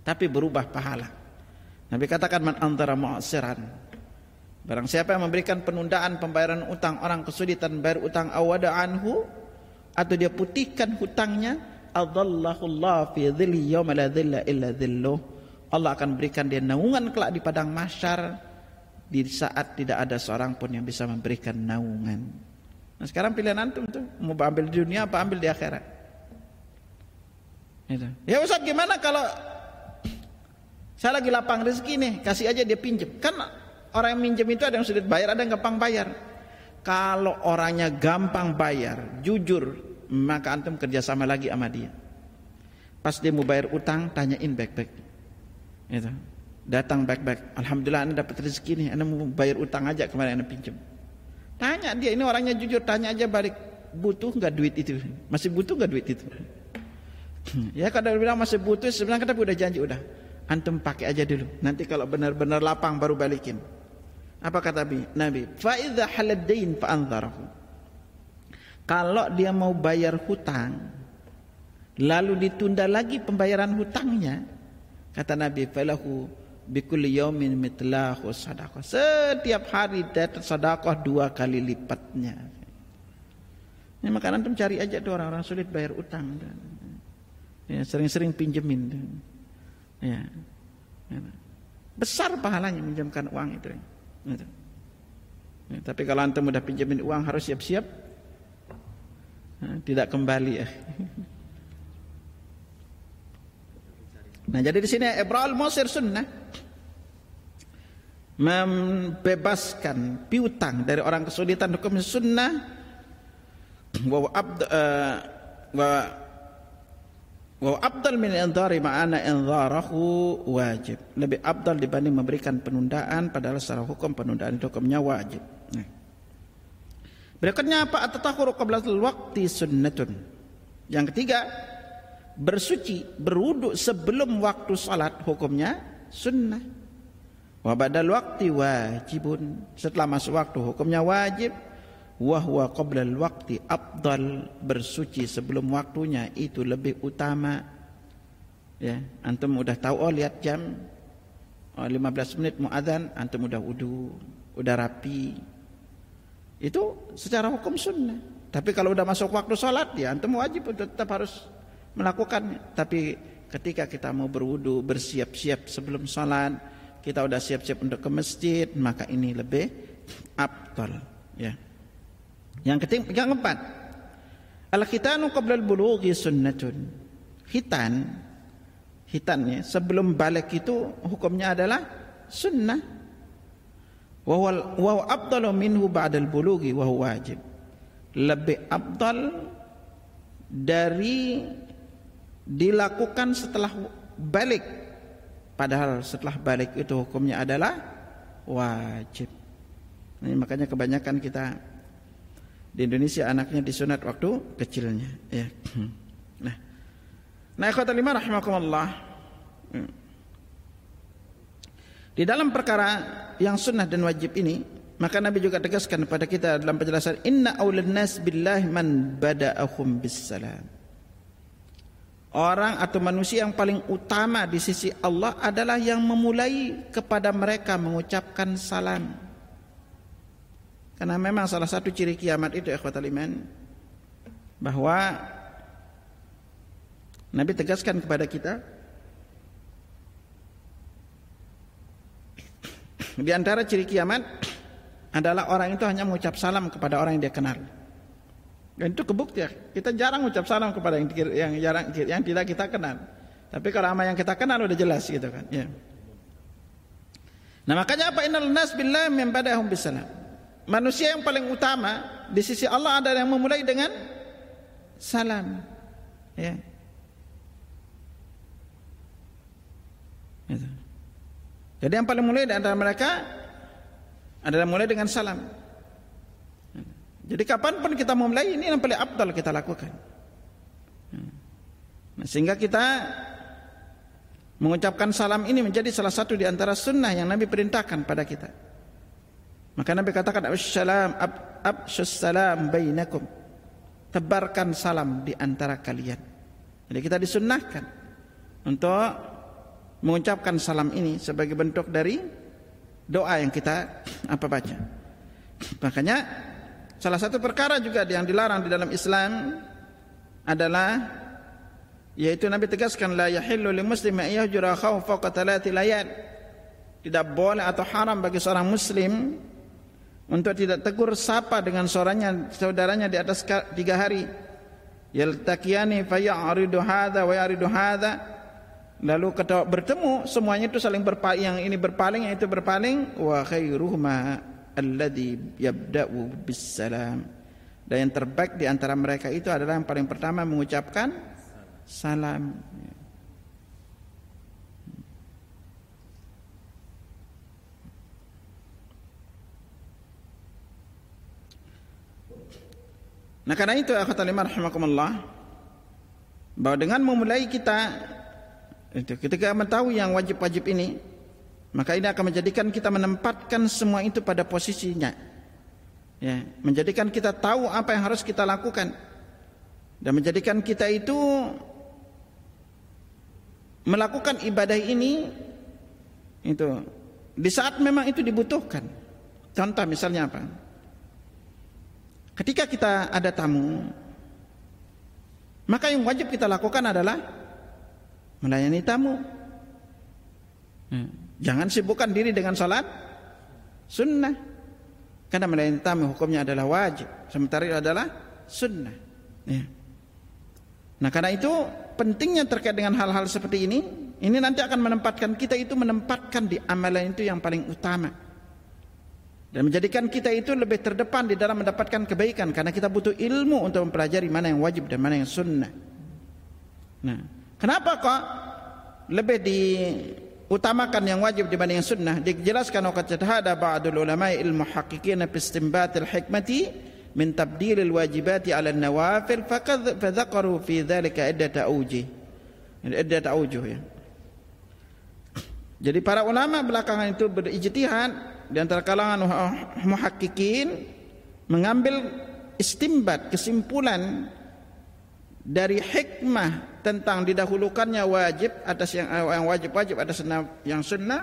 Tapi berubah pahala. Nabi katakan man antara mu'asiran. Barang siapa yang memberikan penundaan pembayaran utang orang kesulitan bayar utang awada anhu atau dia putihkan hutangnya adallahullah fi dhilli yawma la illa Allah akan berikan dia naungan kelak di padang mahsyar di saat tidak ada seorang pun yang bisa memberikan naungan nah sekarang pilihan antum tuh mau ambil di dunia apa ambil di akhirat itu. ya Ustaz gimana kalau saya lagi lapang rezeki nih kasih aja dia pinjem kan orang yang minjem itu ada yang sulit bayar ada yang gampang bayar kalau orangnya gampang bayar, jujur, maka antum kerjasama lagi sama dia. Pas dia mau bayar utang, tanyain baik-baik. Itu. Datang baik-baik. Alhamdulillah anda dapat rezeki nih, anda mau bayar utang aja kemarin anda pinjam. Tanya dia, ini orangnya jujur, tanya aja balik. Butuh nggak duit itu? Masih butuh nggak duit itu? ya kalau dia bilang masih butuh, sebenarnya kita udah janji udah. Antum pakai aja dulu. Nanti kalau benar-benar lapang baru balikin. Apa kata Nabi? Fa idza haladain. Kalau dia mau bayar hutang lalu ditunda lagi pembayaran hutangnya, kata Nabi falahu bikulli yaumin mitlahu sadaqah. Setiap hari dapat sedekah dua kali lipatnya. Ini makanan tuh cari aja tuh orang-orang sulit bayar utang. Ya, sering-sering pinjemin. Ya. ya. Besar pahalanya minjamkan uang itu. Gitu. Ya, tapi kalau antum udah pinjamin uang harus siap-siap nah, tidak kembali ya. Nah jadi di sini Ibrahim Musir sunnah membebaskan piutang dari orang kesulitan hukum sunnah wa abd uh, wa abdal min indhari ma'ana indharahu wajib. Lebih abdal dibanding memberikan penundaan padahal secara hukum penundaan itu hukumnya wajib. Nah. Berikutnya apa? At-tatahuru qabla waktu sunnatun. Yang ketiga, bersuci, berwudu sebelum waktu salat hukumnya sunnah. Wa badal waktu wajibun. Setelah masuk waktu hukumnya wajib. Wahwa qabla waktu afdal bersuci sebelum waktunya itu lebih utama. Ya antum udah tahu oh lihat jam. Oh, 15 menit muadzan antum udah wudu udah rapi. Itu secara hukum sunnah. Tapi kalau udah masuk waktu sholat ya antum wajib tetap harus melakukannya tapi ketika kita mau berwudu bersiap-siap sebelum sholat kita udah siap-siap untuk ke masjid maka ini lebih afdal ya yang ketiga, yang keempat, al-khitanu qabla al-bulughi sunnatun. Khitan, khitannya sebelum balik itu hukumnya adalah sunnah. Wa huwa afdalu minhu ba'da al-bulughi wa wajib. Lebih abdal dari dilakukan setelah balik. Padahal setelah balik itu hukumnya adalah wajib. Ini makanya kebanyakan kita di Indonesia anaknya disunat waktu kecilnya ya. Nah nah ikhwatal lima rahimakumullah. Hmm. di dalam perkara yang sunnah dan wajib ini maka Nabi juga tegaskan kepada kita dalam penjelasan inna aulan nas billahi man bada'ahum bis salam Orang atau manusia yang paling utama di sisi Allah adalah yang memulai kepada mereka mengucapkan salam. Karena memang salah satu ciri kiamat itu ikhwatal iman bahwa Nabi tegaskan kepada kita di antara ciri kiamat adalah orang itu hanya mengucap salam kepada orang yang dia kenal. Dan itu kebuktian. Kita jarang ucap salam kepada yang yang jarang yang tidak kita kenal. Tapi kalau sama yang kita kenal udah jelas gitu kan. Ya. Nah makanya apa innal nas billah min badahum bisalam. Manusia yang paling utama di sisi Allah ada yang memulai dengan salam. Ya. Gitu. Jadi yang paling mulai di antara mereka adalah mulai dengan salam. Jadi kapan pun kita memulai ini yang paling abdal kita lakukan. Nah, sehingga kita mengucapkan salam ini menjadi salah satu di antara sunnah yang Nabi perintahkan pada kita. Maka Nabi katakan Assalam abshus salam bainakum. Tebarkan salam di antara kalian. Jadi kita disunnahkan untuk mengucapkan salam ini sebagai bentuk dari doa yang kita apa baca. Makanya Salah satu perkara juga yang dilarang di dalam Islam adalah yaitu Nabi tegaskan la yahillu lil muslimi yahjura akhahu fawqa thalathi layal. Tidak boleh atau haram bagi seorang muslim untuk tidak tegur sapa dengan saudaranya saudaranya di atas tiga hari. Yaltaqiyani fa ya'ridu hadha wa ya'ridu hadha. Lalu bertemu semuanya itu saling berpaling yang ini berpaling yang itu berpaling wa khairuhuma alladhi yabda'u bisalam dan yang terbaik di antara mereka itu adalah yang paling pertama mengucapkan salam. Nah karena itu kata lima rahimakumullah bahwa dengan memulai kita itu ketika mengetahui yang wajib-wajib ini maka ini akan menjadikan kita menempatkan semua itu pada posisinya. Ya, menjadikan kita tahu apa yang harus kita lakukan dan menjadikan kita itu melakukan ibadah ini itu di saat memang itu dibutuhkan. Contoh misalnya apa? Ketika kita ada tamu, maka yang wajib kita lakukan adalah melayani tamu. Hmm. Jangan sibukkan diri dengan salat sunnah. Karena tamu hukumnya adalah wajib, sementara itu adalah sunnah. Ya. Nah, karena itu pentingnya terkait dengan hal-hal seperti ini, ini nanti akan menempatkan kita itu menempatkan di amalan itu yang paling utama. Dan menjadikan kita itu lebih terdepan di dalam mendapatkan kebaikan karena kita butuh ilmu untuk mempelajari mana yang wajib dan mana yang sunnah. Nah, kenapa kok lebih di utamakan yang wajib dibanding yang sunnah. Dijelaskan waqad hada ba'dul ulama ilmu haqiqin fi istinbat al hikmati min tabdil al wajibati ala al nawafil faqad fadzakaru fi dhalika iddat auji iddat aujuh ya. Jadi para ulama belakangan itu berijtihad di antara kalangan muhakkikin mengambil istimbat kesimpulan dari hikmah tentang didahulukannya wajib atas yang yang wajib-wajib atas yang sunnah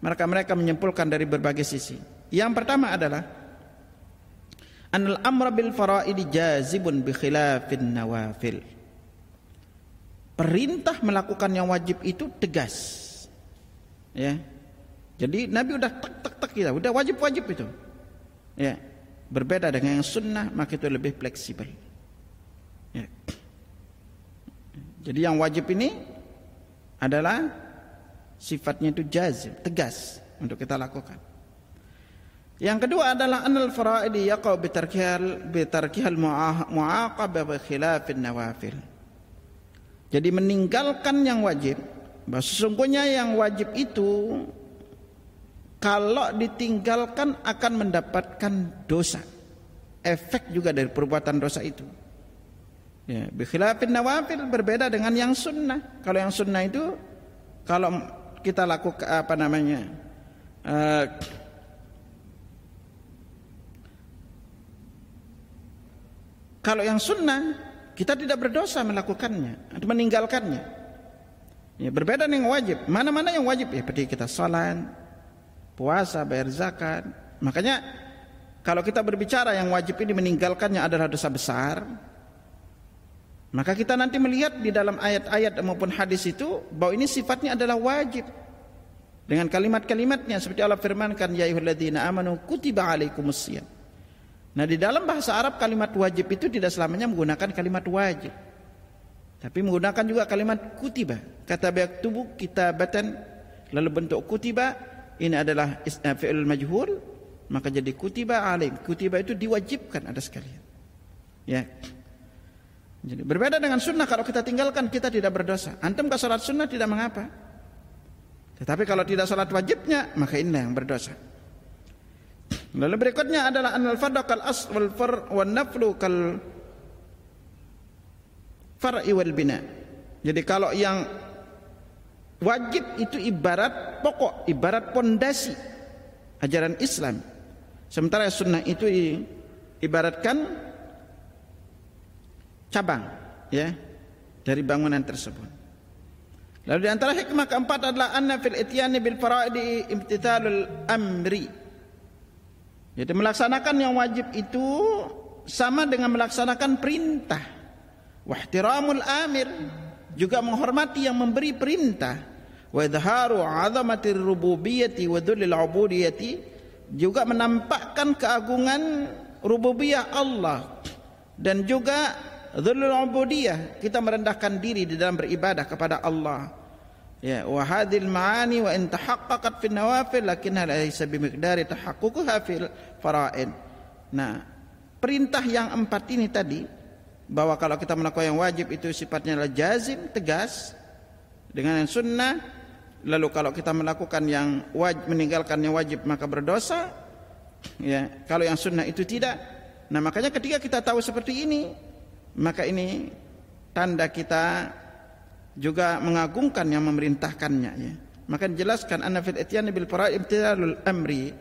mereka mereka menyimpulkan dari berbagai sisi. Yang pertama adalah anal amra bil faraid jazibun bi khilafin nawafil. Perintah melakukan yang wajib itu tegas. Ya. Jadi Nabi udah tek tek tek kita, udah wajib-wajib itu. Ya. Berbeda dengan yang sunnah maka itu lebih fleksibel. Ya. Jadi yang wajib ini adalah sifatnya itu jazim, tegas untuk kita lakukan. Yang kedua adalah anal faraidi yaqau bitarkihal bitarkihal muaqabah bi khilafin nawafil. Jadi meninggalkan yang wajib bahwa sesungguhnya yang wajib itu kalau ditinggalkan akan mendapatkan dosa efek juga dari perbuatan dosa itu ya bikhilafin nawafil berbeda dengan yang sunnah. Kalau yang sunnah itu kalau kita lakukan apa namanya uh, kalau yang sunnah kita tidak berdosa melakukannya meninggalkannya. Ya berbeda dengan wajib. Mana-mana yang wajib ya seperti kita salat puasa, bayar zakat. Makanya kalau kita berbicara yang wajib ini meninggalkannya adalah dosa besar, maka kita nanti melihat di dalam ayat-ayat maupun hadis itu bahwa ini sifatnya adalah wajib. Dengan kalimat-kalimatnya seperti Allah firmankan ya ayyuhalladzina amanu kutiba alaikumusiyam. Nah, di dalam bahasa Arab kalimat wajib itu tidak selamanya menggunakan kalimat wajib. Tapi menggunakan juga kalimat kutiba. Kata tubuh kitabatan lalu bentuk kutiba ini adalah eh, fi'il majhul maka jadi kutiba alim kutiba itu diwajibkan ada sekalian ya jadi berbeda dengan sunnah kalau kita tinggalkan kita tidak berdosa. Antum ke salat sunnah tidak mengapa. Tetapi kalau tidak salat wajibnya maka ini yang berdosa. Lalu berikutnya adalah anal fardhu kal as wal far wan naflu kal far'i wal bina. Jadi kalau yang Wajib itu ibarat pokok, ibarat pondasi ajaran Islam. Sementara sunnah itu ibaratkan cabang ya dari bangunan tersebut. Lalu di antara hikmah keempat adalah anna fil ityani bil faraidi imtithalul amri. Jadi melaksanakan yang wajib itu sama dengan melaksanakan perintah. Wahtiramul amir juga menghormati yang memberi perintah wa idharu 'azamatir rububiyyati wa dhullil 'ubudiyyati juga menampakkan keagungan rububiyah Allah dan juga dhullul 'ubudiyah. Kita merendahkan diri di dalam beribadah kepada Allah. Ya wa hadhil ma'ani wa in tahaqqaqat fi nawafil lakinna laysa bimiqdari tahaqququha fil fara'id. Nah perintah yang empat ini tadi bahwa kalau kita melakukan yang wajib itu sifatnya adalah jazim tegas dengan yang sunnah. Lalu kalau kita melakukan yang wajib meninggalkan yang wajib maka berdosa. Ya kalau yang sunnah itu tidak. Nah makanya ketika kita tahu seperti ini maka ini tanda kita juga mengagungkan yang memerintahkannya ya. Maka dijelaskan anna fil ityan bil fara'id amri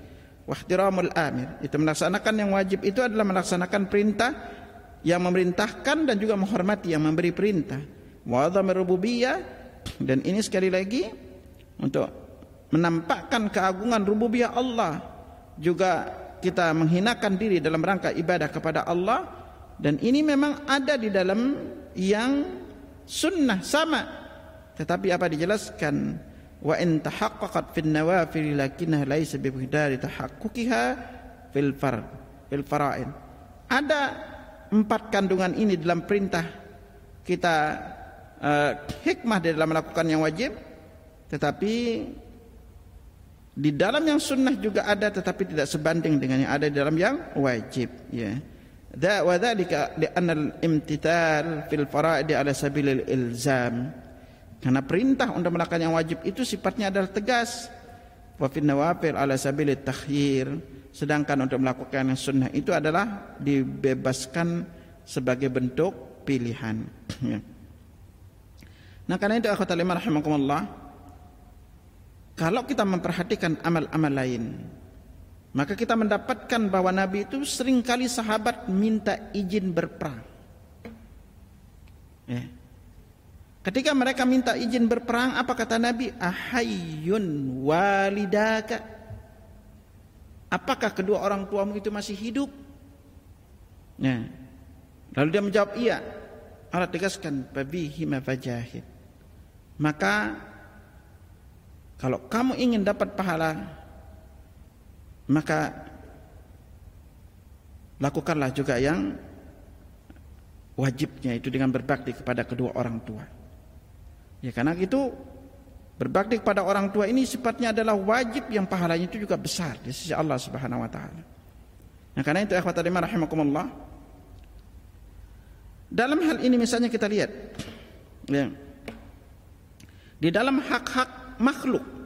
wa ihtiramul amir. Itu melaksanakan yang wajib itu adalah melaksanakan perintah yang memerintahkan dan juga menghormati yang memberi perintah. Wa rububiyah dan ini sekali lagi untuk menampakkan keagungan rububiyah Allah. Juga kita menghinakan diri dalam rangka ibadah kepada Allah dan ini memang ada di dalam yang sunnah sama. Tetapi apa dijelaskan? Wa in tahaqqaqat fil nawafil lakinnaha laysa bi miqdari tahaqquqiha fil fard fil ada empat kandungan ini dalam perintah kita uh, hikmah di dalam melakukan yang wajib. Tetapi di dalam yang sunnah juga ada tetapi tidak sebanding dengan yang ada di dalam yang wajib ya. da dzalika li anna al-imtithal fil fara'id ala sabilil ilzam. Karena perintah untuk melakukan yang wajib itu sifatnya adalah tegas. Wa fil nawafil ala sabilit takhyir. Sedangkan untuk melakukan yang sunnah itu adalah dibebaskan sebagai bentuk pilihan. [CLEARS THROAT] Ya. nah karena itu akhwatul iman rahimakumullah kalau kita memperhatikan amal-amal lain, maka kita mendapatkan bahwa Nabi itu sering kali sahabat minta izin berperang. Ya. Ketika mereka minta izin berperang, apa kata Nabi? Ahayun walidaka. Apakah kedua orang tuamu itu masih hidup? Ya. Lalu dia menjawab iya. Allah tegaskan, "Babihima fajahid." Maka kalau kamu ingin dapat pahala maka lakukanlah juga yang wajibnya itu dengan berbakti kepada kedua orang tua. Ya karena itu berbakti kepada orang tua ini sifatnya adalah wajib yang pahalanya itu juga besar di sisi Allah Subhanahu wa taala. Nah, karena itu ikhwatul iman rahimakumullah. Dalam hal ini misalnya kita lihat ya di dalam hak-hak makhluk.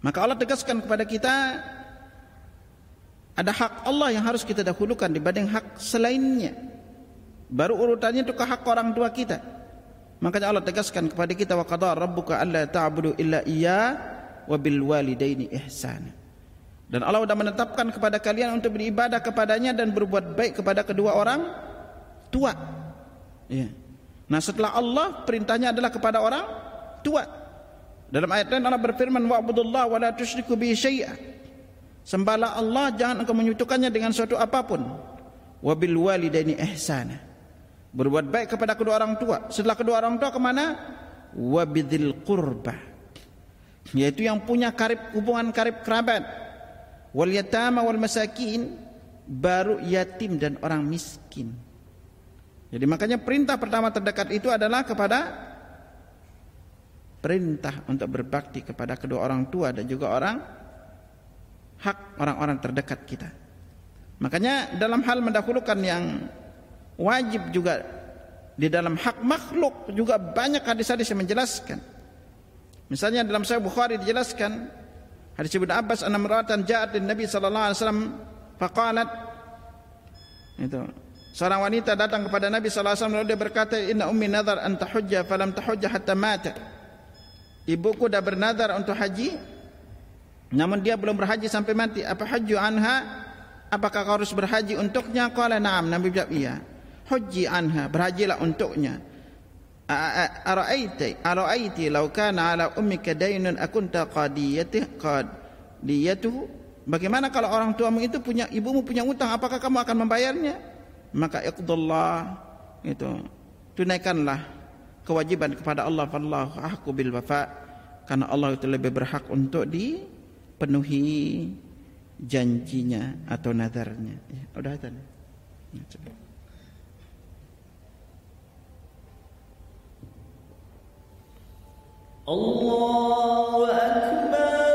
Maka Allah tegaskan kepada kita ada hak Allah yang harus kita dahulukan dibanding hak selainnya. Baru urutannya itu ke hak orang tua kita. Makanya Allah tegaskan kepada kita wa qadara rabbuka alla ta'budu illa iya wa bil walidaini ihsana. Dan Allah sudah menetapkan kepada kalian untuk beribadah kepadanya dan berbuat baik kepada kedua orang tua. Ya. Nah setelah Allah perintahnya adalah kepada orang tua. Dalam ayat lain Allah berfirman wa'budullah wa la tusyriku bihi syai'a. Allah jangan engkau menyekutukannya dengan suatu apa pun. Wa bil walidaini ihsana. Berbuat baik kepada kedua orang tua. Setelah kedua orang tua ke mana? Wa bidzil qurba. Yaitu yang punya karib hubungan karib kerabat. Wal yatama wal masakin baru yatim dan orang miskin. Jadi makanya perintah pertama terdekat itu adalah kepada perintah untuk berbakti kepada kedua orang tua dan juga orang hak orang-orang terdekat kita. Makanya dalam hal mendahulukan yang wajib juga di dalam hak makhluk juga banyak hadis-hadis yang menjelaskan. Misalnya dalam Sahih Bukhari dijelaskan hadis Ibnu Abbas anna maratan ja'at Nabi sallallahu alaihi wasallam faqalat itu Seorang wanita datang kepada Nabi sallallahu alaihi wasallam lalu dia berkata, "Inna ummi nadhar an tahujja falam tahujja hatta mata." Ibuku dah bernadar untuk haji namun dia belum berhaji sampai mati. Apa hajju anha? Apakah kau harus berhaji untuknya? Qala na'am. Nabi jawab iya. Haji anha, berhajilah untuknya. Ara'aiti ara'aiti law kana ala ummika daynun akunta qadiyatihi qadiyatuhu? Bagaimana kalau orang tuamu itu punya ibumu punya utang, apakah kamu akan membayarnya? maka iqdullah itu tunaikanlah kewajiban kepada Allah. Fallahu ahqu bil wafa. Karena Allah itu lebih berhak untuk dipenuhi janjinya atau nadarnya ya, udah akbar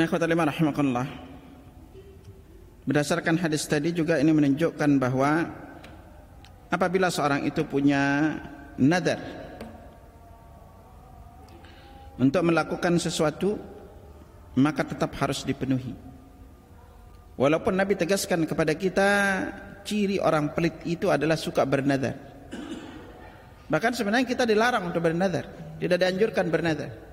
Nah. Berdasarkan hadis tadi juga ini menunjukkan bahwa apabila seorang itu punya nadar untuk melakukan sesuatu maka tetap harus dipenuhi. Walaupun Nabi tegaskan kepada kita ciri orang pelit itu adalah suka bernadar. Bahkan sebenarnya kita dilarang untuk bernadar, tidak dianjurkan bernadar.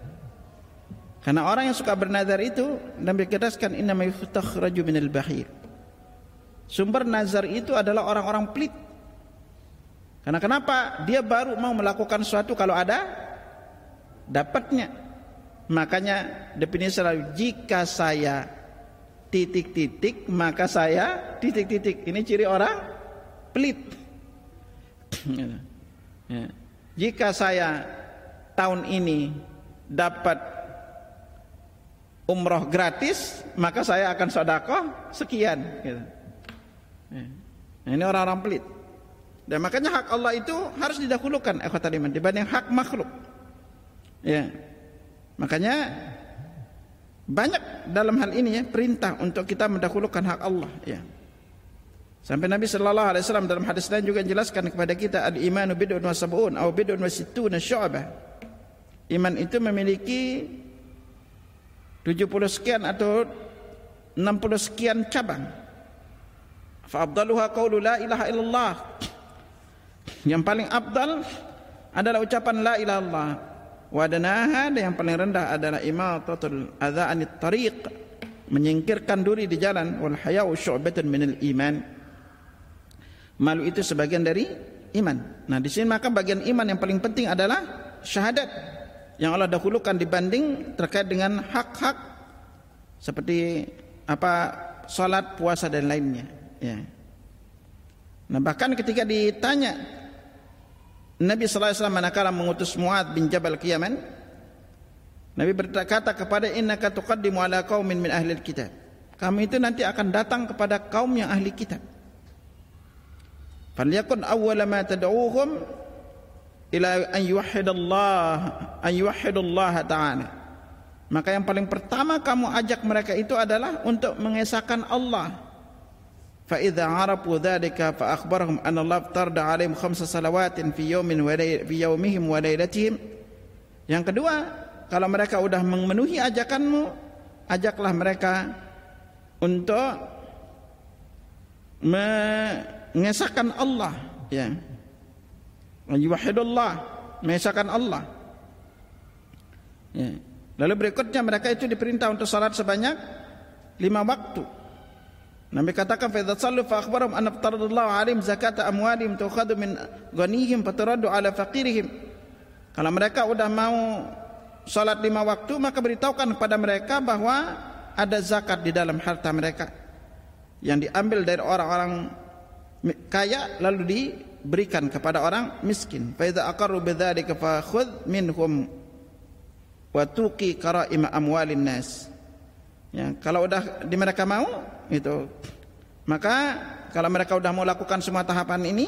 Karena orang yang suka bernadar itu Nabi tegaskan inna ma raju minal bahir. Sumber nazar itu adalah orang-orang pelit. Karena kenapa? Dia baru mau melakukan sesuatu kalau ada dapatnya. Makanya definisi selalu jika saya titik-titik maka saya titik-titik. Ini ciri orang pelit. [CLEARS THROAT] Ya. Jika saya tahun ini dapat umroh gratis, maka saya akan sodakoh sekian. Gitu. Nah, ini orang-orang pelit. Dan makanya hak Allah itu harus didahulukan iman dibanding hak makhluk. Ya. Makanya banyak dalam hal ini ya perintah untuk kita mendahulukan hak Allah ya. Sampai Nabi sallallahu alaihi wasallam dalam hadis lain juga menjelaskan kepada kita al-imanu bid'un wa sab'un atau bid'un wa sittuna syu'bah. Iman itu memiliki 70 sekian atau 60 sekian cabang. Fa afdaluha la ilaha illallah. Yang paling abdal adalah ucapan la ilaha illallah. Wa dan yang paling rendah adalah imatatul adza anit tariq, menyingkirkan duri di jalan wal haya'u syu'batun iman. Malu itu sebagian dari iman. Nah, di sini maka bagian iman yang paling penting adalah syahadat yang Allah dahulukan dibanding terkait dengan hak-hak seperti apa salat, puasa dan lainnya. Ya. Nah bahkan ketika ditanya Nabi sallallahu alaihi wasallam manakala mengutus Muad bin Jabal ke Nabi berkata kepada innaka tuqaddimu ala qaumin min ahli kitab kamu itu nanti akan datang kepada kaum yang ahli kitab falyakun awwala ma tad'uuhum ila an yuwahhidallah an yuwahhidullah ta'ala. Maka yang paling pertama kamu ajak mereka itu adalah untuk mengesahkan Allah. Fa idza arafu dzalika fa akhbarahum anna Allah tarda alaihim khamsa salawatin fi yawmin wa fi yawmihim wa lailatihim yang kedua kalau mereka sudah memenuhi ajakanmu ajaklah mereka untuk mengesahkan Allah ya yuwahhidullah mengesahkan Allah ya. lalu berikutnya mereka itu diperintah untuk salat sebanyak lima waktu Nabi katakan fa sallu fa akhbarahum anna taradallahu alaihim zakata amwalihim tukhadu min ghanihim fataradu ala faqirihim. Kalau mereka sudah mau salat lima waktu maka beritahukan kepada mereka bahwa ada zakat di dalam harta mereka yang diambil dari orang-orang kaya lalu diberikan kepada orang miskin. Fa idza aqarru bidzalika fa minhum wa tuqi qara'im amwalin nas. Ya, kalau udah di mereka mau itu maka kalau mereka sudah mau lakukan semua tahapan ini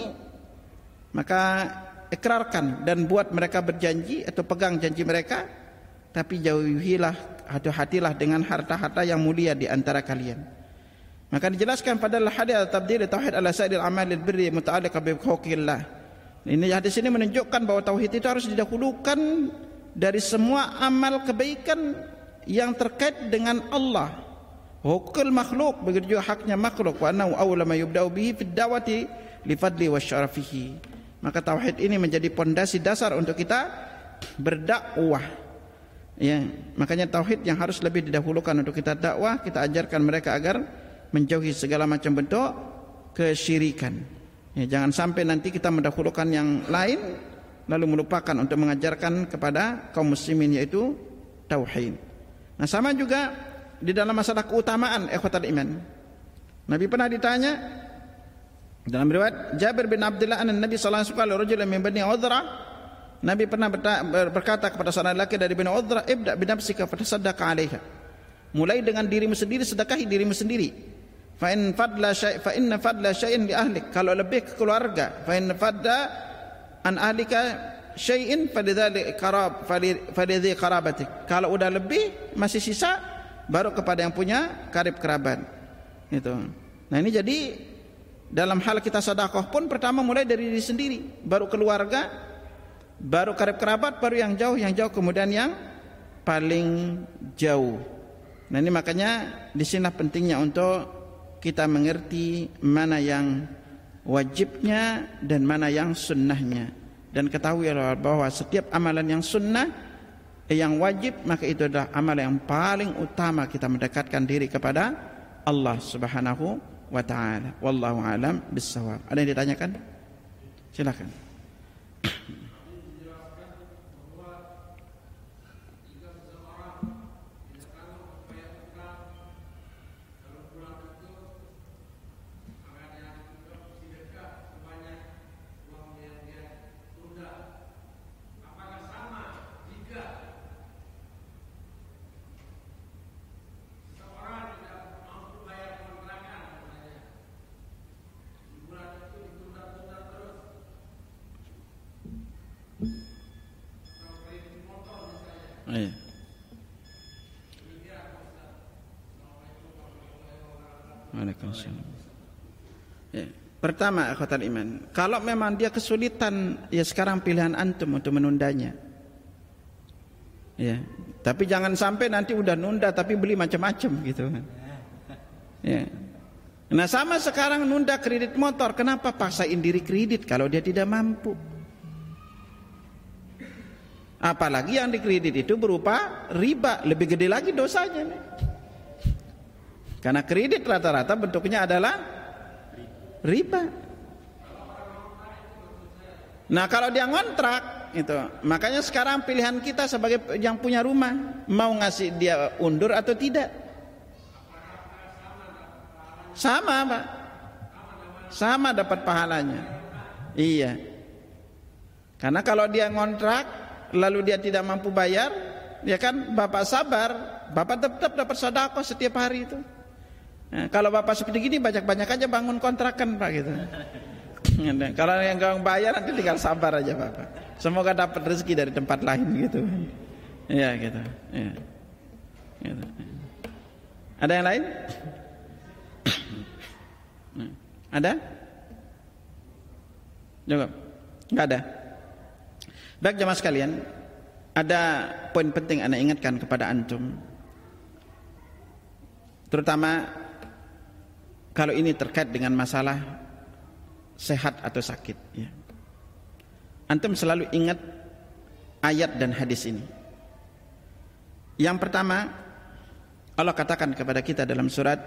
maka ikrarkan dan buat mereka berjanji atau pegang janji mereka tapi jauhilah atau hatilah dengan harta-harta yang mulia di antara kalian maka dijelaskan pada hadis tabdil tauhid ala sa'il amal birri muta'alliq bi huquqillah ini hadis ini menunjukkan bahwa tauhid itu harus didahulukan dari semua amal kebaikan yang terkait dengan Allah Hukul makhluk begitu juga haknya makhluk wa annahu awla ma yubda'u bihi fid dawati li fadli wa syarafihi. Maka tauhid ini menjadi pondasi dasar untuk kita berdakwah. Ya, makanya tauhid yang harus lebih didahulukan untuk kita dakwah, kita ajarkan mereka agar menjauhi segala macam bentuk kesyirikan. Ya, jangan sampai nanti kita mendahulukan yang lain lalu melupakan untuk mengajarkan kepada kaum muslimin yaitu tauhid. Nah, sama juga di dalam masalah keutamaan ikhwatal iman. Nabi pernah ditanya dalam riwayat Jabir bin Abdullah an Nabi sallallahu alaihi wasallam rajul min bani Udra Nabi pernah berkata kepada seorang lelaki dari Bani Udra ibda bi nafsika fatasaddaq 'alaiha mulai dengan dirimu sendiri sedekahi dirimu sendiri fa in fadla syai fa inna fadla syai'in li ahlik kalau lebih ke keluarga fa in fadda an ahlika syai'in falidzalik qarab falidzi qarabatik kalau udah lebih masih sisa baru kepada yang punya karib kerabat. Itu. Nah ini jadi dalam hal kita sedekah pun pertama mulai dari diri sendiri, baru keluarga, baru karib kerabat, baru yang jauh, yang jauh kemudian yang paling jauh. Nah ini makanya di sini pentingnya untuk kita mengerti mana yang wajibnya dan mana yang sunnahnya dan ketahui bahwa setiap amalan yang sunnah yang wajib maka itu adalah amalan yang paling utama kita mendekatkan diri kepada Allah Subhanahu wa taala. Wallahu alam bissawab. Ada yang ditanyakan? Silakan. Iya. Waalaikumsalam. Ya. Pertama, akhwatal iman. Kalau memang dia kesulitan, ya sekarang pilihan antum untuk menundanya. Ya. Tapi jangan sampai nanti udah nunda tapi beli macam-macam gitu kan. Ya. Nah sama sekarang nunda kredit motor, kenapa paksain diri kredit kalau dia tidak mampu? Apalagi yang dikredit itu berupa riba, lebih gede lagi dosanya nih. Karena kredit rata-rata bentuknya adalah riba. Nah, kalau dia ngontrak itu, makanya sekarang pilihan kita sebagai yang punya rumah mau ngasih dia undur atau tidak. Sama, Pak. Sama dapat pahalanya. Iya. Karena kalau dia ngontrak lalu dia tidak mampu bayar, ya kan bapak sabar, bapak tetap dapat sedekah setiap hari itu. Nah, kalau bapak seperti gini banyak-banyak aja bangun kontrakan pak gitu. kalau yang gak bayar nanti tinggal sabar aja bapak. Semoga dapat rezeki dari tempat lain gitu. Ya gitu. Ya. gitu. Ada yang lain? Ada? Jawab. Enggak ada. Baik jemaah sekalian, ada poin penting anda ingatkan kepada antum. Terutama kalau ini terkait dengan masalah sehat atau sakit ya. Antum selalu ingat ayat dan hadis ini. Yang pertama, Allah katakan kepada kita dalam surat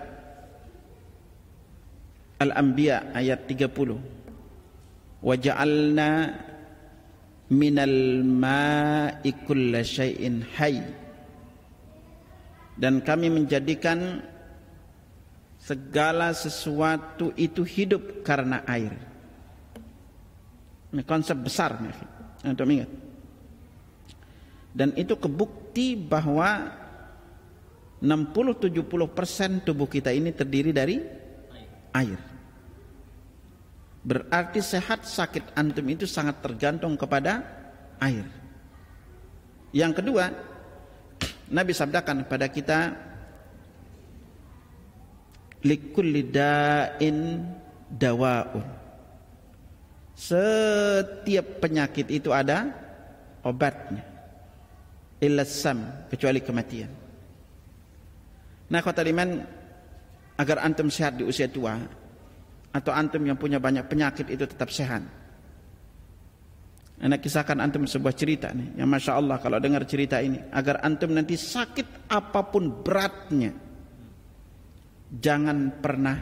Al-Anbiya ayat 30. Wa ja'alna minal ma'i kulla syai'in hayy dan kami menjadikan segala sesuatu itu hidup karena air. Ini konsep besar nih. Untuk ingat. Dan itu kebukti bahwa 60-70% tubuh kita ini terdiri dari air. Berarti sehat sakit antum itu sangat tergantung kepada air. Yang kedua, Nabi sabdakan kepada kita likulli da'in dawa'un. Setiap penyakit itu ada obatnya. Illasam kecuali kematian. Nah, kata iman agar antum sehat di usia tua, atau antum yang punya banyak penyakit itu tetap sehat. Anak kisahkan antum sebuah cerita nih, yang masya Allah kalau dengar cerita ini, agar antum nanti sakit apa pun beratnya, jangan pernah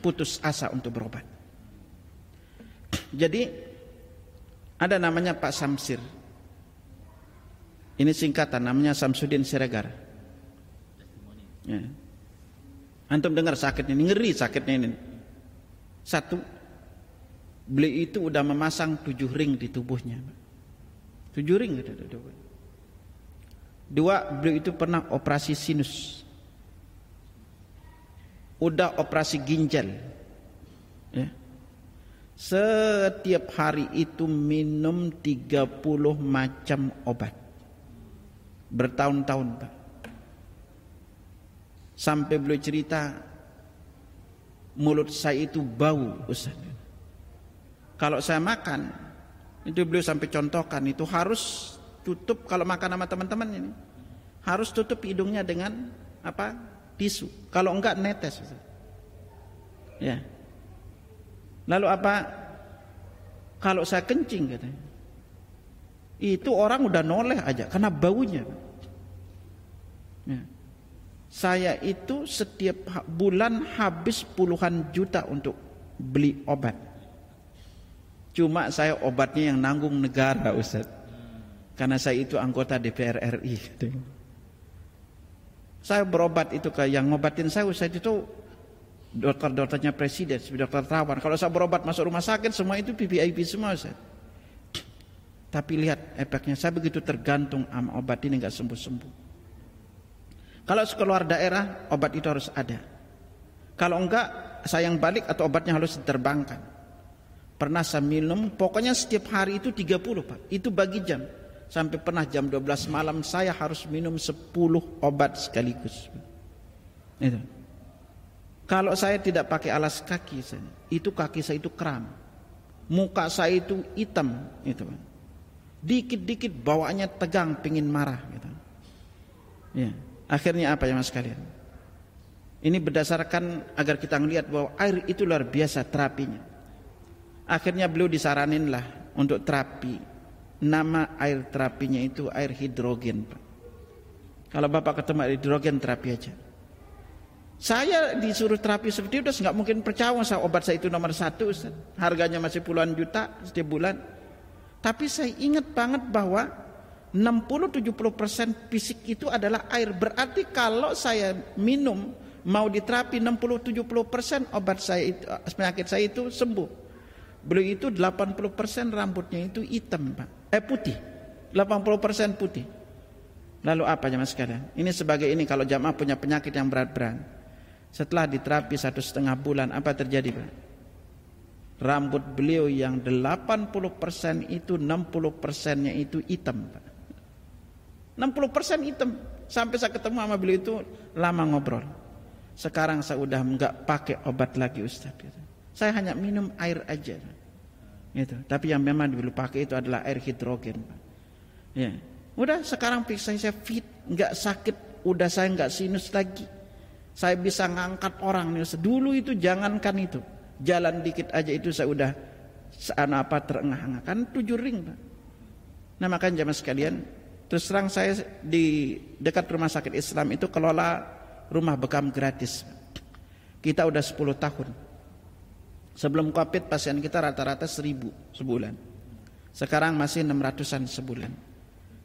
putus asa untuk berobat. Jadi ada namanya Pak Samsir. Ini singkatan namanya Samsudin Siregar. Ya. Antum dengar sakit ini ngeri sakitnya ini. Satu, beliau itu udah memasang tujuh ring di tubuhnya. Tujuh ring. Dua, beliau itu pernah operasi sinus. Udah operasi ginjal. Ya. Setiap hari itu minum 30 macam obat. Bertahun-tahun, Pak. Sampai beliau cerita mulut saya itu bau Ustaz. Kalau saya makan itu beliau sampai contohkan itu harus tutup kalau makan sama teman-teman ini harus tutup hidungnya dengan apa tisu. Kalau enggak netes. Ya. Lalu apa? Kalau saya kencing katanya. Itu orang udah noleh aja karena baunya. Ya. saya itu setiap bulan habis puluhan juta untuk beli obat. Cuma saya obatnya yang nanggung negara Ustaz. Karena saya itu anggota DPR RI saya berobat itu ke yang ngobatin saya Ustaz itu dokter-dokternya presiden, dokter terawan. Kalau saya berobat masuk rumah sakit semua itu PPIP semua Ustaz. Tapi lihat efeknya saya begitu tergantung sama obat ini nggak sembuh-sembuh. Kalau keluar daerah obat itu harus ada. Kalau enggak saya yang balik atau obatnya harus diterbangkan. Pernah saya minum pokoknya setiap hari itu 30 Pak. Itu bagi jam. Sampai pernah jam 12 malam saya harus minum 10 obat sekaligus. Itu. Kalau saya tidak pakai alas kaki, itu kaki saya itu kram. Muka saya itu hitam, itu Dikit-dikit bawaannya tegang, pingin marah, gitu. Ya. Akhirnya apa ya mas kalian? Ini berdasarkan agar kita melihat bahwa air itu luar biasa terapinya. Akhirnya beliau disaranin lah untuk terapi. Nama air terapinya itu air hidrogen. Pak. Kalau bapak ketemu air hidrogen terapi aja. Saya disuruh terapi seperti itu nggak mungkin percaya saya obat saya itu nomor satu Ustaz. Harganya masih puluhan juta setiap bulan. Tapi saya ingat banget bahwa 60-70% fisik itu adalah air. Berarti kalau saya minum mau diterapi 60-70% obat saya itu penyakit saya itu sembuh. Beliau itu 80% rambutnya itu hitam, Pak. Eh putih. 80% putih. Lalu apa jemaah sekalian? Ini sebagai ini kalau jamaah punya penyakit yang berat-berat setelah diterapi satu setengah bulan apa terjadi Pak? Rambut beliau yang 80% itu 60% nya itu hitam Pak. 60% hitam. Sampai saya ketemu sama beliau itu lama ngobrol. Sekarang saya udah nggak pakai obat lagi Ustaz. Saya hanya minum air aja. Gitu. Tapi yang memang dulu pakai itu adalah air hidrogen. Ya. Udah sekarang saya, saya fit, nggak sakit, udah saya nggak sinus lagi saya bisa ngangkat orang nih. Dulu itu jangankan itu. Jalan dikit aja itu saya udah sana apa terengah-engah. Kan tujuh ring. Pak. Nah makanya jamaah sekalian. Terus terang saya di dekat rumah sakit Islam itu kelola rumah bekam gratis. Kita udah 10 tahun. Sebelum covid pasien kita rata-rata 1000 sebulan. Sekarang masih 600an sebulan.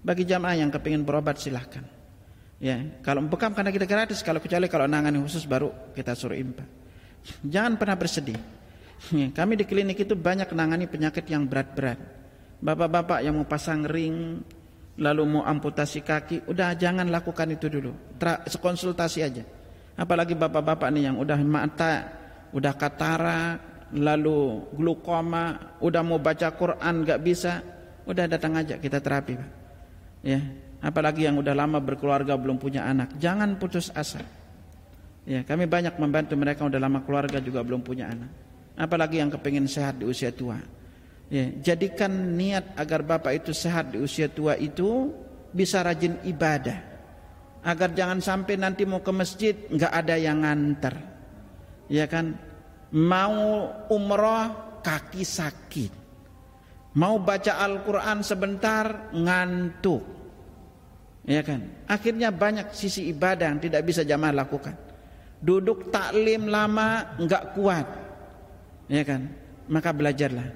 Bagi jamaah yang kepingin berobat silahkan. Ya, kalau bekam karena kita gratis, kalau kecuali kalau nangani khusus baru kita suruh impa. Jangan pernah bersedih. Ya, kami di klinik itu banyak nangani penyakit yang berat-berat. Bapak-bapak yang mau pasang ring, lalu mau amputasi kaki, udah jangan lakukan itu dulu. Tra konsultasi aja. Apalagi bapak-bapak nih yang udah mata, udah katara, lalu glukoma, udah mau baca Quran gak bisa, udah datang aja kita terapi, Pak. Ya, apalagi yang udah lama berkeluarga belum punya anak. Jangan putus asa. Ya kami banyak membantu mereka udah lama keluarga juga belum punya anak. Apalagi yang kepingin sehat di usia tua. Ya jadikan niat agar bapak itu sehat di usia tua itu bisa rajin ibadah. Agar jangan sampai nanti mau ke masjid nggak ada yang nganter. Ya kan mau umroh kaki sakit mau baca Al-Quran sebentar ngantuk Ya kan? Akhirnya banyak sisi ibadah yang tidak bisa jamaah lakukan. Duduk taklim lama enggak kuat. Ya kan? Maka belajarlah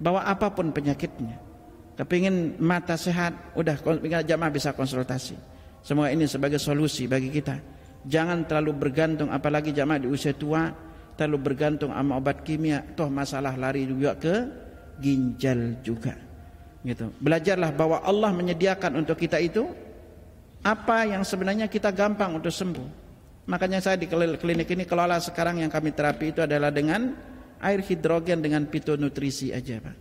bahwa apa pun penyakitnya, kepingin mata sehat, udah jamaah bisa konsultasi. Semua ini sebagai solusi bagi kita. Jangan terlalu bergantung apalagi jamaah di usia tua terlalu bergantung sama obat kimia, toh masalah lari juga ke ginjal juga. Gitu. Belajarlah bahwa Allah menyediakan untuk kita itu apa yang sebenarnya kita gampang untuk sembuh. Makanya saya di klinik ini kelola sekarang yang kami terapi itu adalah dengan air hidrogen dengan fitonutrisi aja Pak.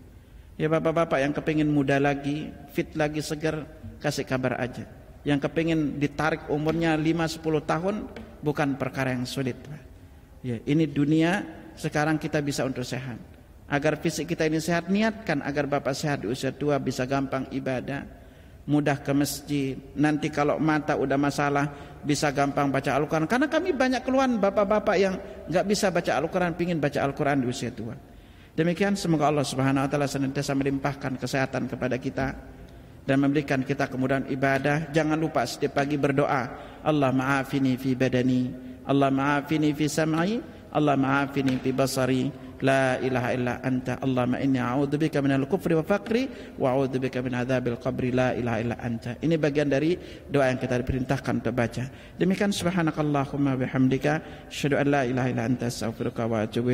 Ya bapak-bapak yang kepingin muda lagi, fit lagi, segar, kasih kabar aja. yang kepingin ditarik umurnya 5-10 tahun bukan perkara yang sulit. Ya, ini dunia sekarang kita bisa untuk sehat. Agar fisik kita ini sehat, niatkan agar Bapak sehat di usia tua bisa gampang ibadah, mudah ke masjid. Nanti kalau mata udah masalah bisa gampang baca Al-Quran. Karena kami banyak keluhan bapak-bapak yang nggak bisa baca Al-Quran, pingin baca Al-Quran di usia tua. Demikian semoga Allah Subhanahu Wa Taala senantiasa melimpahkan kesehatan kepada kita dan memberikan kita kemudahan ibadah. Jangan lupa setiap pagi berdoa. Allah maafini fi badani, Allah maafini fi sam'i, Allah maafini fi basari. La ilaha illa anta Allahumma inni a'udzubika minal kufri wa faqri wa a'udzubika min adzabil qabri la ilaha illa anta. Ini bagian dari doa yang kita diperintahkan untuk baca. Demikian subhanakallahumma bihamdika asyhadu an la ilaha illa anta astaghfiruka wa atubu